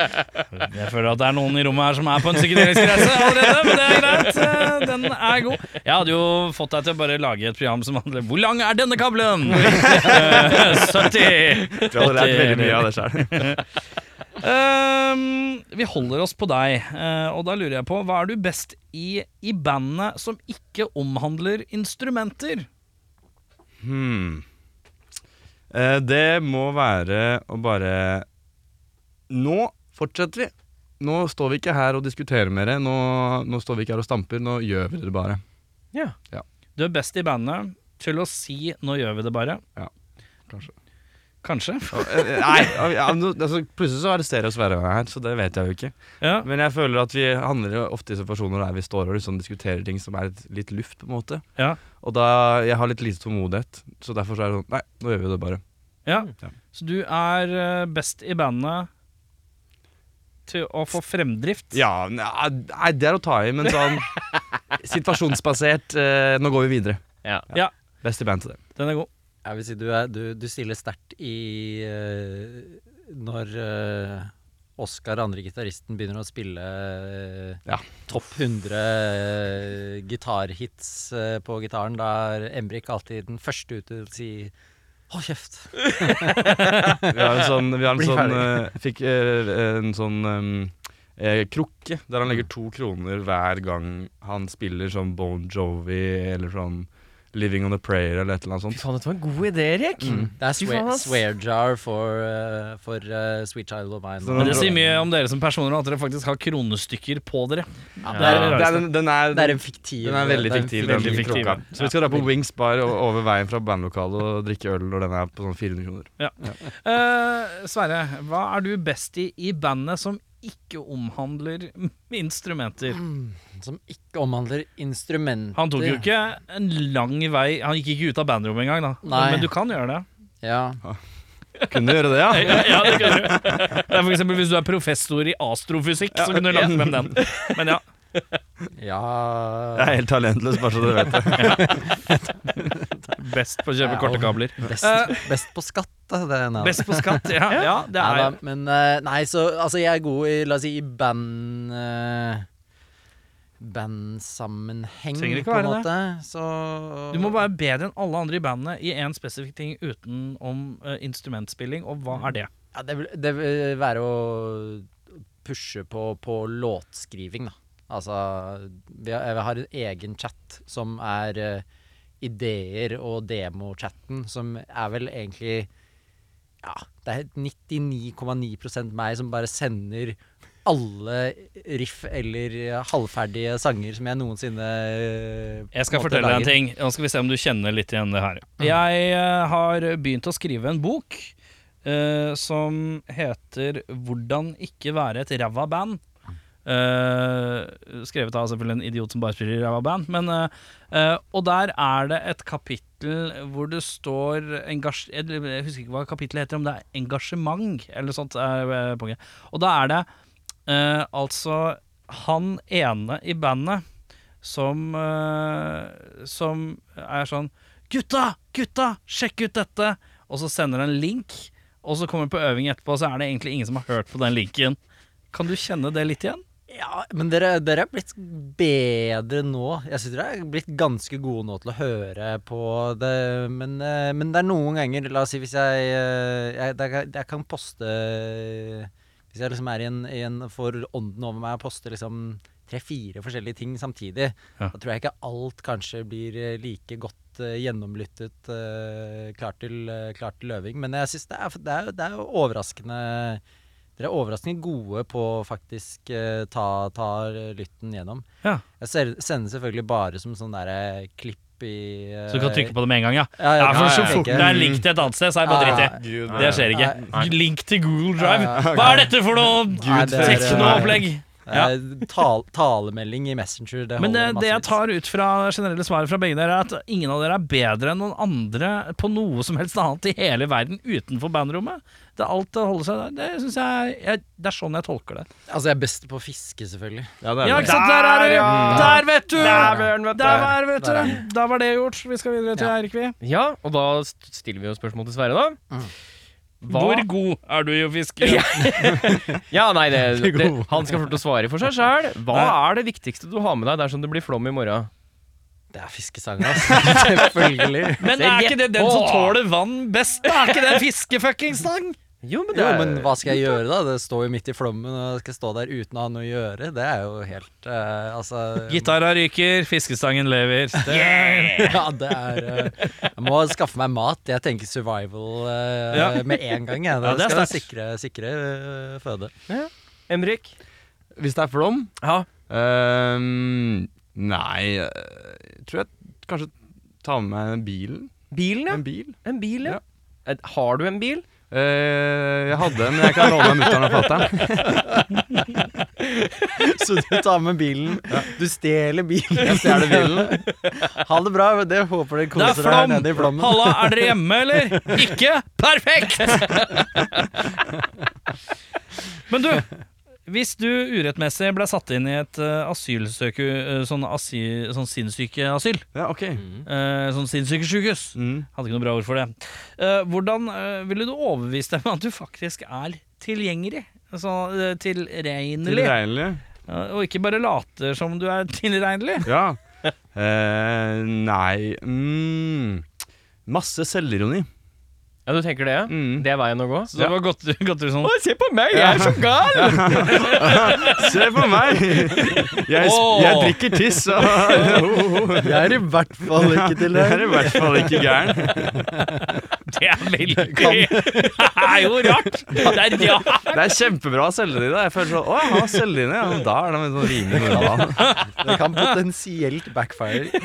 Jeg føler at det er noen i rommet her som er på en psykedelisk reise allerede, men det er greit. Den er god. Jeg hadde jo fått deg til å bare lage et program som handler Hvor lang er denne kabelen? Eh, 70. Jeg hadde lært veldig mye av det sjøl. Ehm, vi holder oss på deg, uh, og da lurer jeg på hva er du best i i bandene som ikke omhandler instrumenter? Hmm. Uh, det må være å bare Nå fortsetter vi. Nå står vi ikke her og diskuterer mer. Nå, nå står vi ikke her og stamper. Nå gjør vi det bare. Ja. Du er best i bandene til å si 'nå gjør vi det bare'. Ja, Kanskje. Kanskje. Eh, Nei, ja, altså, plutselig så arresterer oss hver gang her, så det vet jeg jo ikke. Ja. Men jeg føler at vi handler ofte i situasjoner der vi står og liksom diskuterer ting som er litt, luft, på en måte. Ja. Og da jeg har litt lite tålmodighet, så derfor så er det sånn Nei, nå gjør vi det bare. ja. Ja. Så du er eh, best i bandene til å få fremdrift? Ja, nei, det er å ta i, men sånn situasjonsbasert eh, Nå går vi videre. Ja. Ja. Best i band til det. Den er god. Jeg vil si du, er, du, du stiller sterkt i uh, Når uh, Oskar, andre gitaristen, begynner å spille uh, Ja. topp 100 eh, gitarhits eh, på gitaren. Da er Embrik alltid den første ut til å si Hold kjeft. Vi har en sånn, vi har en sånn eh, Fikk eh, en sånn um, eh, krukke der han legger to kroner hver gang han spiller sånn Bon Jovi eller sånn Living on a Prayer eller et eller annet Fy sånt. faen, dette var en god idé, Erik. Mm. Det er Fy swear, swear jar for, uh, for uh, Sweet Child of Mine. Men det sier mye om dere som personer at dere faktisk har kronestykker på dere. Ja, Det er er, det er, den, er, det er en fiktiv den er veldig fiktiv. Den fiktiv. veldig fiktiv, ja. Så vi skal dra på Wings Bar og, over veien fra bandlokalet og drikke øl når den er på sånn 400 kroner. Eh, Sverre, hva er du best i i bandet som ikke omhandler instrumenter? Som ikke omhandler instrumenter. Han tok jo ikke en lang vei Han gikk ikke ut av bandrommet engang, da. Nei. Men du kan gjøre det. Ja. Kunne gjøre det, ja. ja, det kan du. Det er for eksempel Hvis du er professor i astrofysikk, så kunne du lagt frem den. Men ja. ja. Jeg er helt talentløs, bare så du vet det. Best på å kjøpe korte kabler. Best, best på skatt. Best på skatt, ja. ja det er da, men eh, Nei, så altså, jeg er god i, la oss si, i band uh, Bandsammenheng, på en måte. Så Du må være bedre enn alle andre i bandet i én spesifikk ting utenom uh, instrumentspilling, og hva er det? ja, det, vil, det vil være å pushe på, på låtskriving, da. Altså vi har, Jeg har en egen chat som er eh, ideer og demochatten, som er vel egentlig Ja, det er 99,9% meg som bare sender alle riff eller halvferdige sanger som jeg noensinne eh, Jeg skal fortelle deg en ting. Nå skal vi se om du kjenner litt igjen det her. Mm. Jeg eh, har begynt å skrive en bok uh, som heter 'Hvordan ikke være et ræva band'. Eh, skrevet av selvfølgelig en idiot som bare spiller ræva band. Men, uh, eh, og der er det et kapittel hvor det står engasj Jeg husker ikke hva kapittelet heter, om det er engasjement eller sånt. Eh, og da er det eh, altså han ene i bandet som eh, Som er sånn Gutta! Gutta! Sjekk ut dette! Og så sender han en link, og så kommer han på øving etterpå, og så er det egentlig ingen som har hørt på den linken. Kan du kjenne det litt igjen? Ja, men dere, dere er blitt bedre nå. Jeg synes dere er blitt ganske gode nå til å høre på det. Men, eh, men det er noen ganger La oss si hvis jeg eh, Jeg, jeg kan poste Hvis jeg liksom er i en, i en får ånden over meg og poster liksom tre-fire forskjellige ting samtidig, Ja. da tror jeg ikke alt kanskje blir eh, like godt gjennomlyttet, klart, til, klart til øving. Men jeg syns det, er- det, er- det er overraskende dere er overraskende gode på å faktisk eh, ta, ta lytten gjennom. Ja. Jeg ser, sender selvfølgelig bare som sånn derre klipp i eh, Så du kan trykke på det med en gang, ja? Ja, Ja, for ja, så ja, fort det er link til et annet sted, så er det bare dritt i. Det skjer ikke. Link til Google Drive. Ja, ja. Hva er dette for noe Nei, det er- teknoopplegg? Ja. Eh, tal, talemelding i Messenger, det Men det, holder det jeg tar ut fra generelle svaret fra begge dere, er at ingen av dere er bedre enn noen andre på noe som helst annet i hele verden utenfor bandrommet. Det er alt å holde seg der. Det synes jeg, jeg Det er sånn jeg tolker det. Altså, jeg er best på å fiske, selvfølgelig. Ja, det er Ja, ikke sant? Der er du! ja. Der, vet du! Dæven, vet du. Der vet du. Da var det gjort. Vi skal videre til Ja. Eirik, vi. Ja, og da stiller vi jo spørsmål til Sverre, da. Mm. Hva- Hvor god er du i å fiske? Ja, nei, det, det, han skal få lov til å svare for seg sjøl. Hva er det viktigste du har med deg dersom det blir flom i morgen? Det er fiskesang, altså. Selvfølgelig. Men er ikke det den som tåler vann best? Er ikke det en fiskefuckings-sang? Jo, men Jo, men hva skal jeg gjøre, da? Det står jo midt i flommen, og jeg skal stå der uten å ha noe å gjøre? Det er jo helt uh, Altså Gitara ryker, fiskestangen lever. Det, Ja, det er uh, Jeg må skaffe meg mat. Jeg tenker survival uh, Ja. med en gang. Jeg. Ja, Da det er skal jeg sikre, sikre føde. Emrik? Hvis det er flom Ja. ehm, Nei, jeg tror jeg kanskje tar med meg bilen. Bilen, ja. En bil. En bil, ja. Ja. Har du en bil? Eh, jeg hadde en, men jeg kan låne mutter'n og fatter'n. Så du tar med bilen. Du stjeler bilen. Jeg stjeler bilen. Ha det bra. Det håper dere er koser dere nede i flommen. Halla, er dere hjemme, eller? Ikke? Perfekt! Men du, hvis du urettmessig ble satt inn i et uh, asylsøke, uh, sånn, asyl, sånn sinnssykeasyl, Ja, ok. uh, sånn sinnssykesjukehus Mm. Hadde ikke noe bra ord for det. Eh, hvordan ville du overbevist dem om at du faktisk er tilgjengelig? Altså uh, tilregnelig? Tilregnelig. Ja, og ikke bare later som du er tilregnelig? Ja. Eh, nei mm. Masse selvironi. Ja, du tenker det? ja? Mm. Det er veien å gå? Så det var godt, godt du sånn Å, se på meg, jeg er så gal! Se på meg! Jeg, Åh. jeg drikker tiss og Jeg er i hvert fall ikke til Jeg er i hvert fall ikke gæren. Det er veldig Det er jo rart! Det er rart! Det er kjempebra selvdyne. Jeg føler sånn Å, jeg har selvdyne. Ja, men da er det sånn rimelig normalt. Det kan potensielt backfire.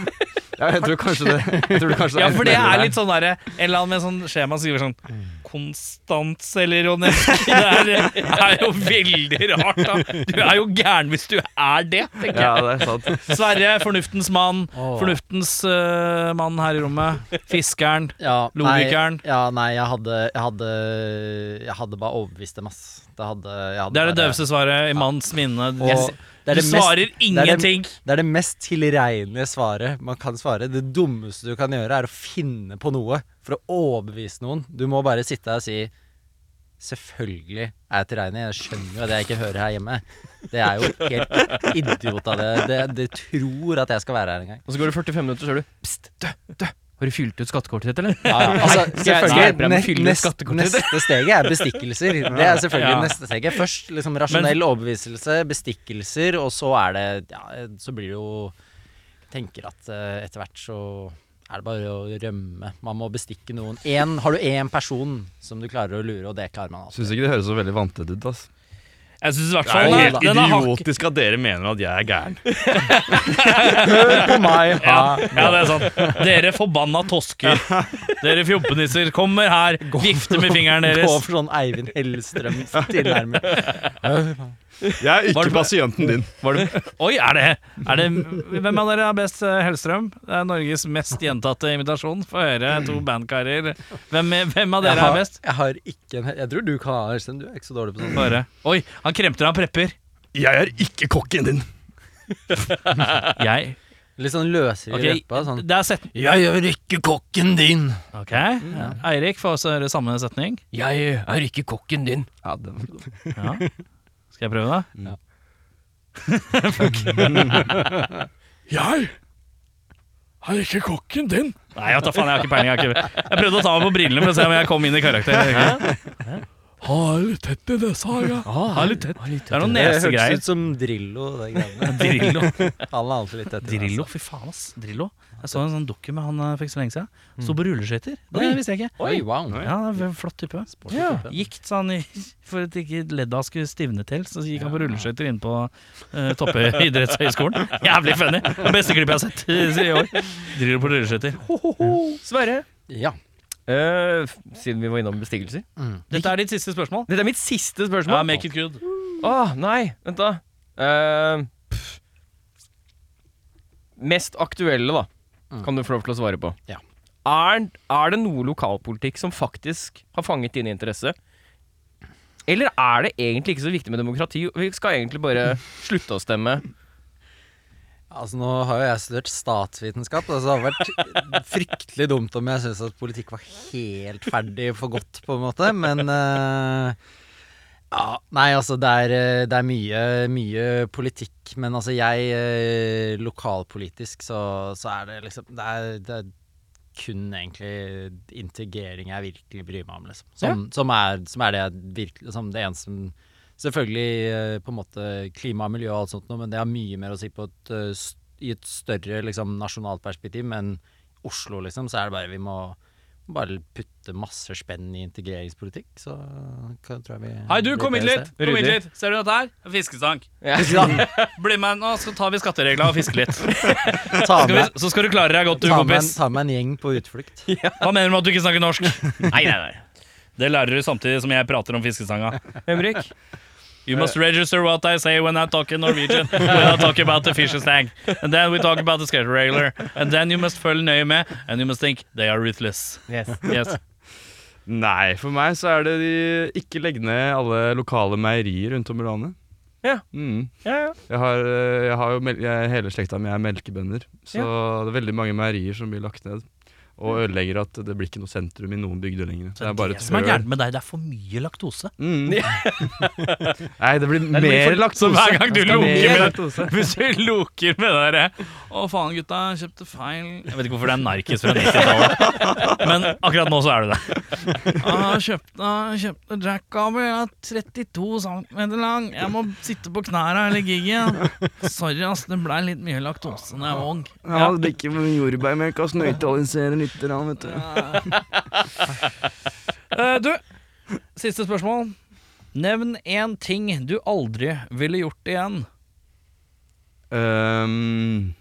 Ja, jeg tror kanskje det. Jeg tror det kanskje Ja, for det er litt sånn derre En eller annen med sånn skjema skriver sånn Konstans eller selvironisk. Det er, er jo veldig rart, da. Du er jo gæren hvis du er det, tenker Ja, det er sant. Sverre, fornuftens mann. Fornuftens uh, mann her i rommet. Fiskeren. Ja, Logikeren. Nei, ja, nei, jeg hadde, jeg hadde Jeg hadde bare overbevist dem, ass. Det, hadde, jeg hadde Det er det bare- døveste svaret i manns minne. Og Jeg, det er du det mest- svarer det er det- ingenting. Det er det mest tilregnelige svaret man kan svare. Det dummeste du kan gjøre, er å finne på noe for å overbevise noen. Du må bare sitte her og si Selvfølgelig er jeg tilregnelig. Jeg skjønner jo at jeg ikke hører her hjemme. Det er jo helt idiot av det. det. Det tror at jeg skal være her en gang. Og så går det 45 minutter, så hører du Pst, dø, dø. Har du fylt ut skattekortet ditt, eller? Ja, ja. Altså, selvfølgelig, Nei, nest, neste steget er bestikkelser. Det er selvfølgelig Ja. neste steget. Først liksom rasjonell overbeviselse, bestikkelser, og så er det Ja, så blir det jo Tenker at uh, etter hvert så er det bare å rømme. Man må bestikke noen. En, har du én person som du klarer å lure, og det klarer man alltid. Syns ikke det høres så veldig vantet ut. ass Jeg synes i hvert Det fall er helt den er hakk- idiotisk at dere mener at jeg er gæren. Hør på meg! Ja, ja, det er sant. Dere forbanna tosker. Dere fjompenisser kommer her, vifter med fingeren Gå deres. for sånn Eivind Hellstrøm tilnærming. Jeg er Var ikke det- pasienten din. Var det, oi, er det, er det Hvem av dere er best eh, Hellstrøm? Det er Norges mest gjentatte invitasjon. Få høre to bandkarer. Hvem, hvem av dere dere er har, best? jeg har ikke en Jeg tror du kan ha Hellstrøm. Du er ikke så dårlig på sånt. Høre. Oi, han kremter, han prepper. Jeg er ikke kokken din. Jeg Litt sånn løsere i Ok, leppa. Sånn. det er set... Jeg er ikke kokken din! Ok. Eirik får også høre samme setning. Jeg er ikke kokken din. Ja, det var. Ja. Skal jeg prøve det? Ja. jeg er ikke kokken din. Nei, jeg tar faen, jeg har ikke peiling. Jeg, har ikke... jeg prøvde å ta meg på brillene for å se om jeg kom inn i karakter. Ha litt tett i det, sa jeg Ha litt tett. Det er noen Det hørtes ut som Drillo, det greiene. Drillo. Han er alltid litt etter. Drillo, fy faen ass. Drillo. Jeg så en sånn dukke med han fikk for ikke så lenge siden. Sto på rulleskøyter. Det visste jeg ikke. Oi, wow. Ja, det er en Flott type. Ja. Gikk sånn i, For at ikke ledda skulle stivne til, så gikk han på rulleskøyter inn på uh, Toppidrettshøgskolen. Jævlig funny! Det beste klippet jeg har sett i, i år. Drillo på rulleskøyter. Sverre, Ja. Eh, siden vi var innom bestigelser. Dette er ditt siste spørsmål. Dette er mitt siste Ja, spørsmål. make it good. Nei, vent da. Eh, pff. mest aktuelle, da, kan du få lov til å svare på. Ja. Er, er det noe lokalpolitikk som faktisk har fanget din interesse? Eller er det egentlig ikke så viktig med demokrati? Vi skal egentlig bare slutte å stemme. Altså Nå har jo jeg studert statsvitenskap, så det hadde vært fryktelig dumt om jeg syntes at politikk var helt ferdig for godt, på en måte. Men uh, ja, Nei, altså det er, eh, det er mye, mye politikk. Men altså jeg uh, Lokalpolitisk så, så er det liksom Det er, det er kun egentlig integrering jeg virkelig bryr meg om, liksom. Som, som, er, som er det jeg virkelig Som det eneste som Selvfølgelig eh, på en måte klima og miljø og alt sånt noe, men det har mye mer å si på et, eh, i et større liksom, nasjonalt perspektiv. Men Oslo, liksom, så er det bare Vi må bare putte masse spenn i integreringspolitikk, så hva tror jeg vi Hei, du, kom hit litt! Kom hit litt. Ser du dette her? Fiskestang. Ja. Bli med, nå så tar vi skattereglene og fisker litt. Ta Skal vi, så skal du klare deg godt, du, ta, med kompis. ta med en gjeng på utflukt. Hva mener du med at du ikke snakker norsk? Nei, nei, nei. Det lærer du samtidig som jeg prater om fiskesanga. Henrik? You must register what I say when I talk in Norwegian when I talk about the fish tank. And then we talk about the skate regular. And then you must følge nøye med, and you must think they are ruthless. Yes. Yes. Nei, for meg så er det de ikke legge ned alle lokale meierier rundt om i landet. Ja. Mm. Ja, ja. Jeg har, eh, jeg har jo jeg, Hele slekta mi er melkebønder, så det er veldig mange meierier som blir lagt ned. Og ødelegger at det blir ikke noe sentrum i noen bygder lenger. Det er bare det som er gærent med deg, det er for mye laktose. Mm. Nei, det blir mer for- laktose. så hver gang du loker med- laktose. Hvis du loker med det derre Å, faen, gutta, jeg kjøpte feil Jeg vet ikke hvorfor det er narkis fra 90-tallet, men akkurat nå så er det det. Jeg kjøpte, kjøpte Jack-kabel, jeg er 32 cm lang. Jeg må sitte på knærne hele giggen. Sorry, ass, det blei litt mye laktose da jeg var ung. Ja, drikke jordbærmelk og nøytralisere litt, vet du. Eh, du, siste spørsmål. Nevn én ting du aldri ville gjort igjen. Um,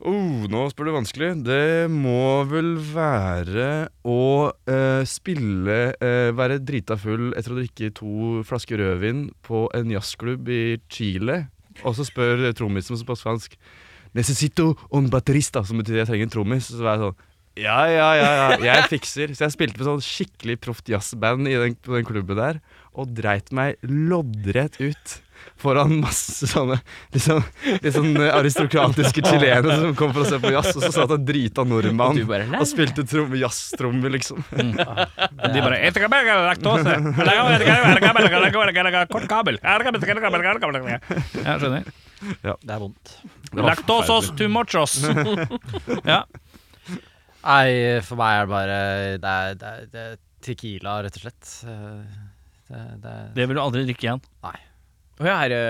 oh, nå spør du vanskelig. Det må vel være å eh, spille eh, Være drita full etter å drikke to flasker rødvin på en jazzklubb i Chile. Og så spør trommisen på spansk Necesito un baterista, som betyr jeg trenger en trommis. Så var jeg sånn ja, ja, ja, ja, jeg fikser. Så jeg spilte med sånn skikkelig proft jazzband i den, på den klubben der, og dreit meg loddrett ut foran masse sånne litt sånn, litt sånn aristokratiske chilenere som kom for å se på jazz, og så satt en drita nordmann og, bare, og spilte trom, jazztrommer, liksom. De bare «Jeg tenker bare. Jeg skjønner. Det er vondt. Lactosos too muchos. ja. Nei, for meg er det bare Det er, det er, det er tequila, rett og slett. Eh, Det, det, Det vil du aldri drikke igjen. Å ja, er det,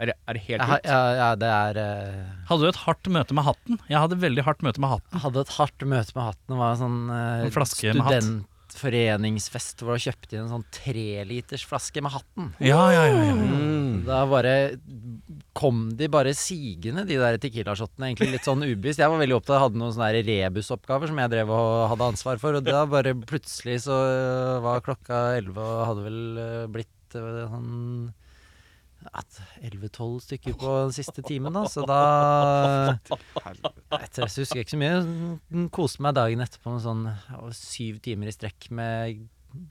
er er det helt ut? ja, ja, det er eh, Hadde du et hardt møte med hatten? Jeg hadde veldig hardt møte med hatten. Jeg hadde et hardt møte med hatten. Det var en sånn eh, En flaske med hatt. studentforeningsfest hvor du kjøpte inn en sånn treliters flaske med hatten. Ja, ja, ja, ja. Mm. Da bare kom de bare sigende, de der Tequila-shottene. Egentlig litt sånn ubevisst. Jeg var veldig opptatt, jeg hadde noen sånne rebusoppgaver som jeg drev og hadde ansvar for. Og da bare plutselig så var klokka elleve og hadde vel eh, blitt eh, sånn elleve-tolv stykker på den siste timen, da. Så da Etter, så husker jeg ikke så mye. Den Koste meg dagen etterpå med sånn syv timer i strekk med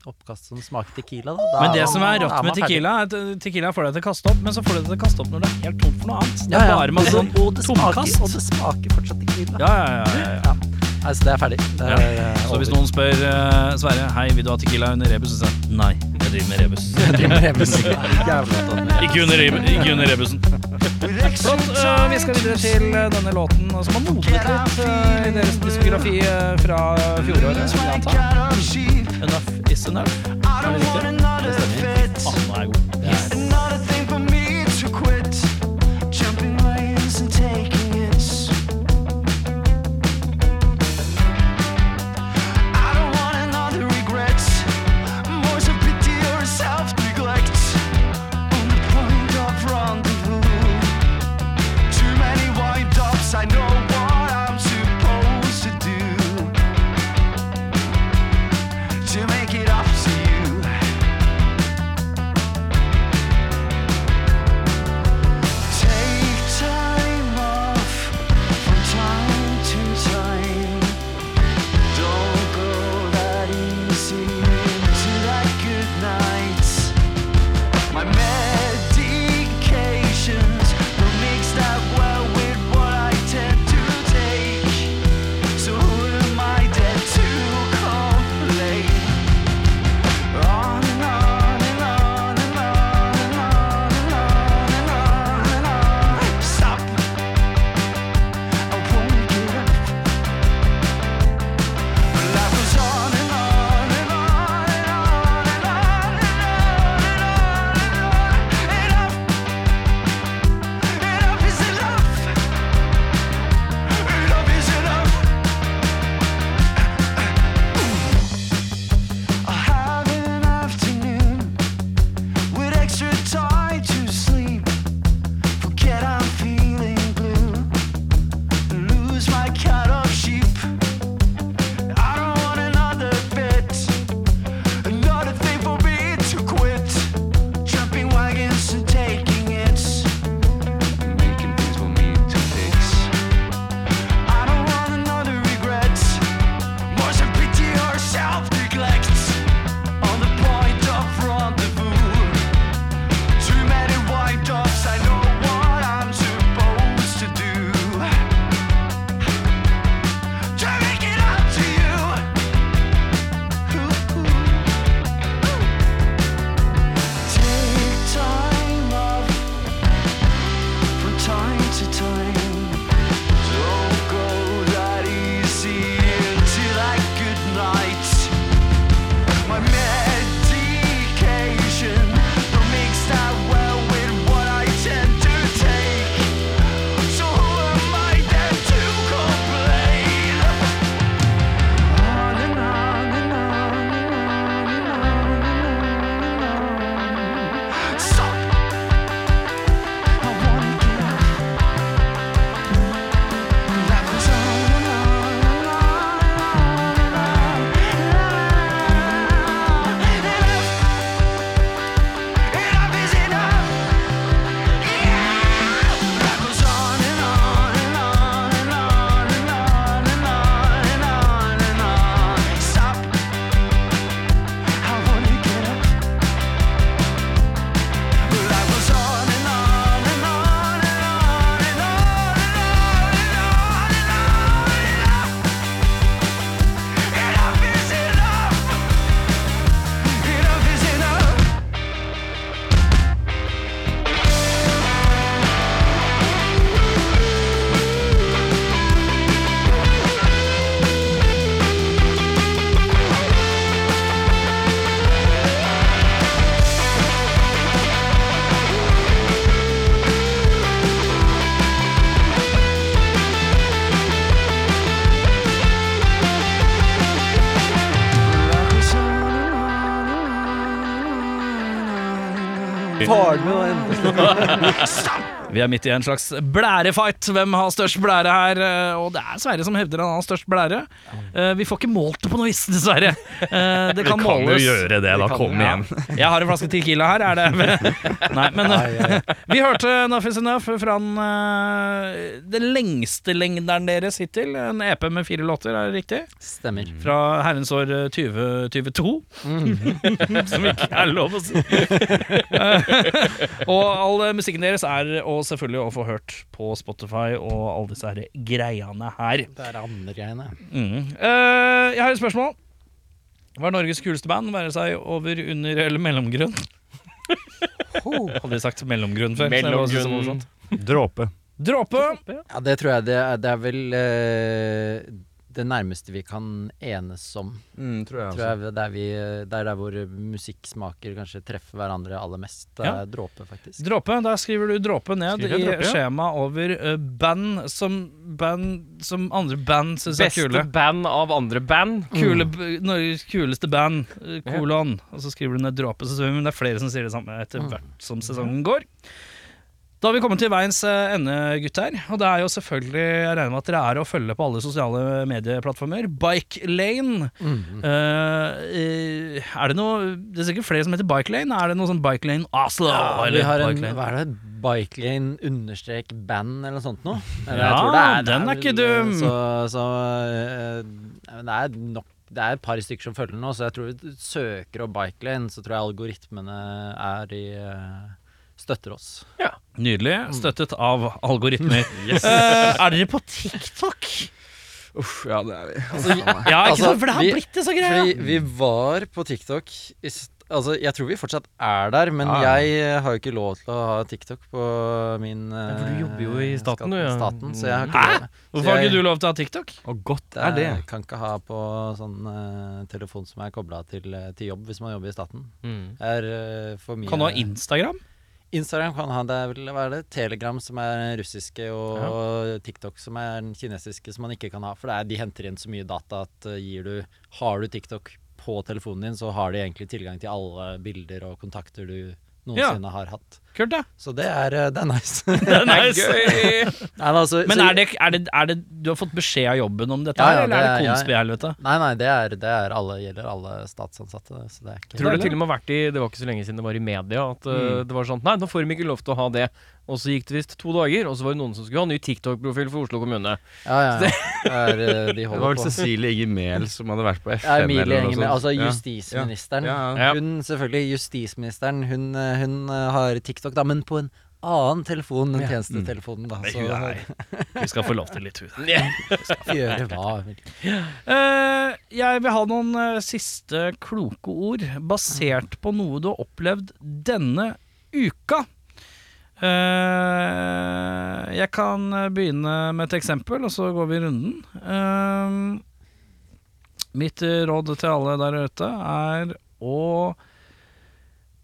oppkast som smaker tequila. Da. Da Men det man- som er rått med tequila, er at tequila får deg til å kaste opp, men så får du det til å kaste opp når det er helt tomt for noe annet. Det er bare masse sånn tomkast. og det smaker fortsatt tequila. Ja, ja, ja, ja. Nei, så det er ferdig. Det er, eh, Så hvis noen spør uh, Sverre Hei, vil du ha tequila under rebus, så sier han nei, jeg driver med rebus. ikke, under, ikke under rebusen. Flott. Uh, vi skal videre til eh, denne låten som har modnet litt uh, i deres diskografi uh, fra fjoråret. Enough is enough. Er det riktig? Det stemmer. Faen, nå er god. Faren min var en Vi er midt i en slags blærefight. Hvem har størst blære her? Eh, Og det er Sverre som hevder han har størst blære. Eh, Vi får ikke målt det på noe vis, dessverre. Eh, Det kan måles. jo gjøre det, da. kan- Kom igjen. Jeg har en flaske Tequila her, er det Nei, men Vi hørte Enough Is Enough fra den, den lengste lengderen deres hittil. En EP med fire låter, er det riktig? Stemmer. Fra herrens år eh, 2022. Som ikke er lov å si. og all musikken deres er og selvfølgelig å få hørt på Spotify og alle disse her greiene her. Det er andre greiene. Mm. Uh, jeg har et spørsmål. Hva er Norges kuleste band? Være seg over, under eller mellomgrunn? Hadde vi sagt mellomgrunn før. Mellomgrunn. Dråpe. Dråpe. Ja, det tror jeg det er, det er vel eh, det nærmeste vi kan enes om. Mm, tror jeg Tror jeg det er, vi, det er der hvor musikksmaker kanskje treffer hverandre aller mest. Det Ja. er dråpe, faktisk. Dråpe, Da skriver du dråpe ned i dråpe, ja? skjemaet over eh, band som, band som andre band syns er Beste kule. band av andre band. Kule, mm. Norges kuleste band, eh, kolon. Og så skriver du ned dråpe, så men det er flere som sier det samme etter hvert som sesongen går. Da har vi kommet til veiens eh, ende, gutter. Og det er jo selvfølgelig Jeg regner med at dere er å følge på alle sosiale medieplattformer. Bike Lane. Mm -hmm. uh, er det noe Det er sikkert flere som heter Bike Lane. Er det noe sånn Bike Lane Oslo? Ja, vi eller har en, Bike Lane? hva er det, Bikelane understrek band eller noe sånt noe? Eller Ja, jeg tror det er- den er ikke dum. Så, så uh, det er nok det er et par stykker som følger den nå, så jeg tror vi søker opp Bikelane, så tror jeg algoritmene er i støtter oss. Nydelig. Støttet av algoritmer. Eh, er dere på TikTok? Uff, ja, det er vi. Ja, ikke Altså, sant? For det har vi- blitt det så greia. Fordi vi var på TikTok i Altså, jeg tror vi fortsatt er der, men Ja, ja. jeg har jo ikke lov til å ha TikTok på min for du eh, jobber jo i staten, du, ja. staten, så jeg har ikke Hæ? lov. Hvorfor har ikke du lov til å ha TikTok? Og godt er det. Jeg kan ikke ha på sånn uh, telefon som er kobla til, eh, til jobb hvis man jobber i staten. Mm. Er uh, for mye Kan du ha Instagram? Instagram kan ha det vel hva er det? Telegram som er russiske, og TikTok som er den kinesiske, som man ikke kan ha. For det er, de henter inn så mye data at eh, du Har du TikTok på telefonen din, så har de egentlig tilgang til alle bilder og kontakter du noensinne har hatt. Kult, ja. Så det er, eh, det er nice. Det er nice. Gøy! Nei, men altså, Men er det, er, det, er det Du har fått beskjed av jobben om dette, Ja, ja, eller er det konspi-helvete? Nei, nei, det er, det er alle, gjelder alle statsansatte. Så det er ikke Tror det til og med har vært i Det var ikke så lenge siden det var i media at uh, det var sånn Nei, nå får de ikke lov til å ha det. Og så gikk det visst to dager, og så var det noen som skulle ha ny TikTok-profil for Oslo kommune. Ja, ja. Det er, eh, de Det var vel. Cecilie Enger Mehl som hadde vært på FM. Ja, Emilie eller noe sånt. altså justisministeren. Ja, ja. Ja. Hun, selvfølgelig, justisministeren, hun, eh, hun eh, har TikTok, da, men på en annen telefon enn tjenestetelefonen, da. Så Vi skal få lov til litt hud. gjøre hva. Eh, jeg vil ha noen eh, siste kloke ord basert på noe du har opplevd denne uka. Eh, jeg kan begynne med et eksempel, og så går vi runden. Eh, mitt råd til alle der ute er å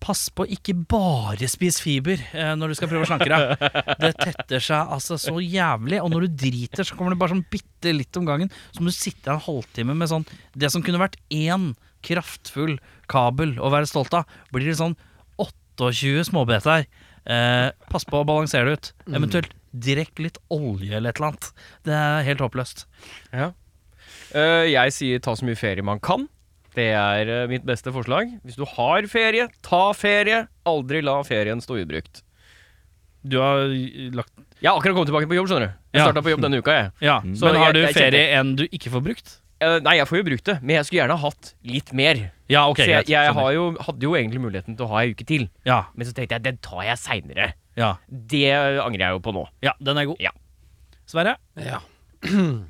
Pass på ikke bare spis fiber eh, når du skal prøve å slanke deg. Det tetter seg altså så jævlig, og når du driter, så kommer det bare sånn bitte litt om gangen. Så må du sitte en halvtime med sånn Det som kunne vært én kraftfull kabel å være stolt av, blir det sånn 28 småbeter. Eh, pass på å balansere det ut. Eventuelt drikk litt olje eller et eller annet. Det er helt håpløst. Ja. Uh, jeg sier ta så mye ferie man kan. Det er eh, mitt beste forslag. Hvis du har ferie, ta ferie. Aldri la ferien stå ubrukt. Du har lagt Jeg har akkurat kommet tilbake på jobb, skjønner du. Jeg Ja. starta på jobb denne uka, jeg. Ja, Så Men har jeg- du jeg ferie enn du ikke får brukt? Eh, nei, jeg får jo brukt det, men jeg skulle gjerne ha hatt litt mer. Ja, ok, så jeg, jeg har jo, hadde jo egentlig muligheten til å ha ei uke til. Ja, Men så tenkte jeg den tar jeg seinere. ja, Det angrer jeg jo på nå. ja, den er god. Ja. Sverre? Ja.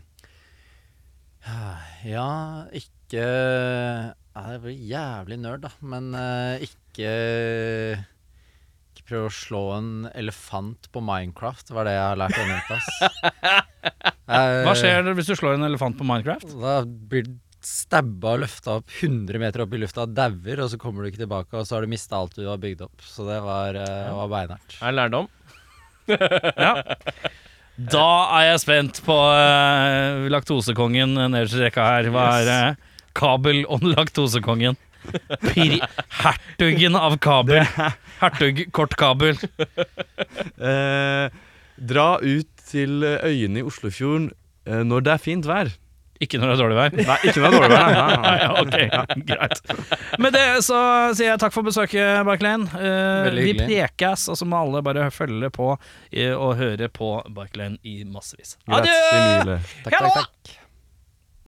ja, ikke ja, Jeg blir jævlig nerd, da. Men eh, ikke Ikke prøv å slå en elefant på Minecraft, var det jeg har lært denne uka. Eh, Hva skjer hvis du slår en elefant på Minecraft? Da blir du stabba og løfta opp 100 meter opp i lufta, dauer, og så kommer du ikke tilbake, og så har du mista alt du har bygd opp. Så det var, eh, var beinhardt. Er lærdom. Da er jeg spent på uh, laktosekongen nederst i rekka her. Hva er eh, kabel om laktosekongen? Pri hertugen av kabel. Hertug kort kabel. Eh, dra ut til øyene i Oslofjorden eh, når det er fint vær. Ikke når det er dårlig vær. Nei, ikke når det er dårlig vær. Nei, nei, nei. Ja, ok, greit. Med det så sier jeg takk for besøket, Barklein. Uh, vi prekes, og så må alle bare følge på eh, og høre på Barklein i massevis. Adjø! Takk, takk, takk.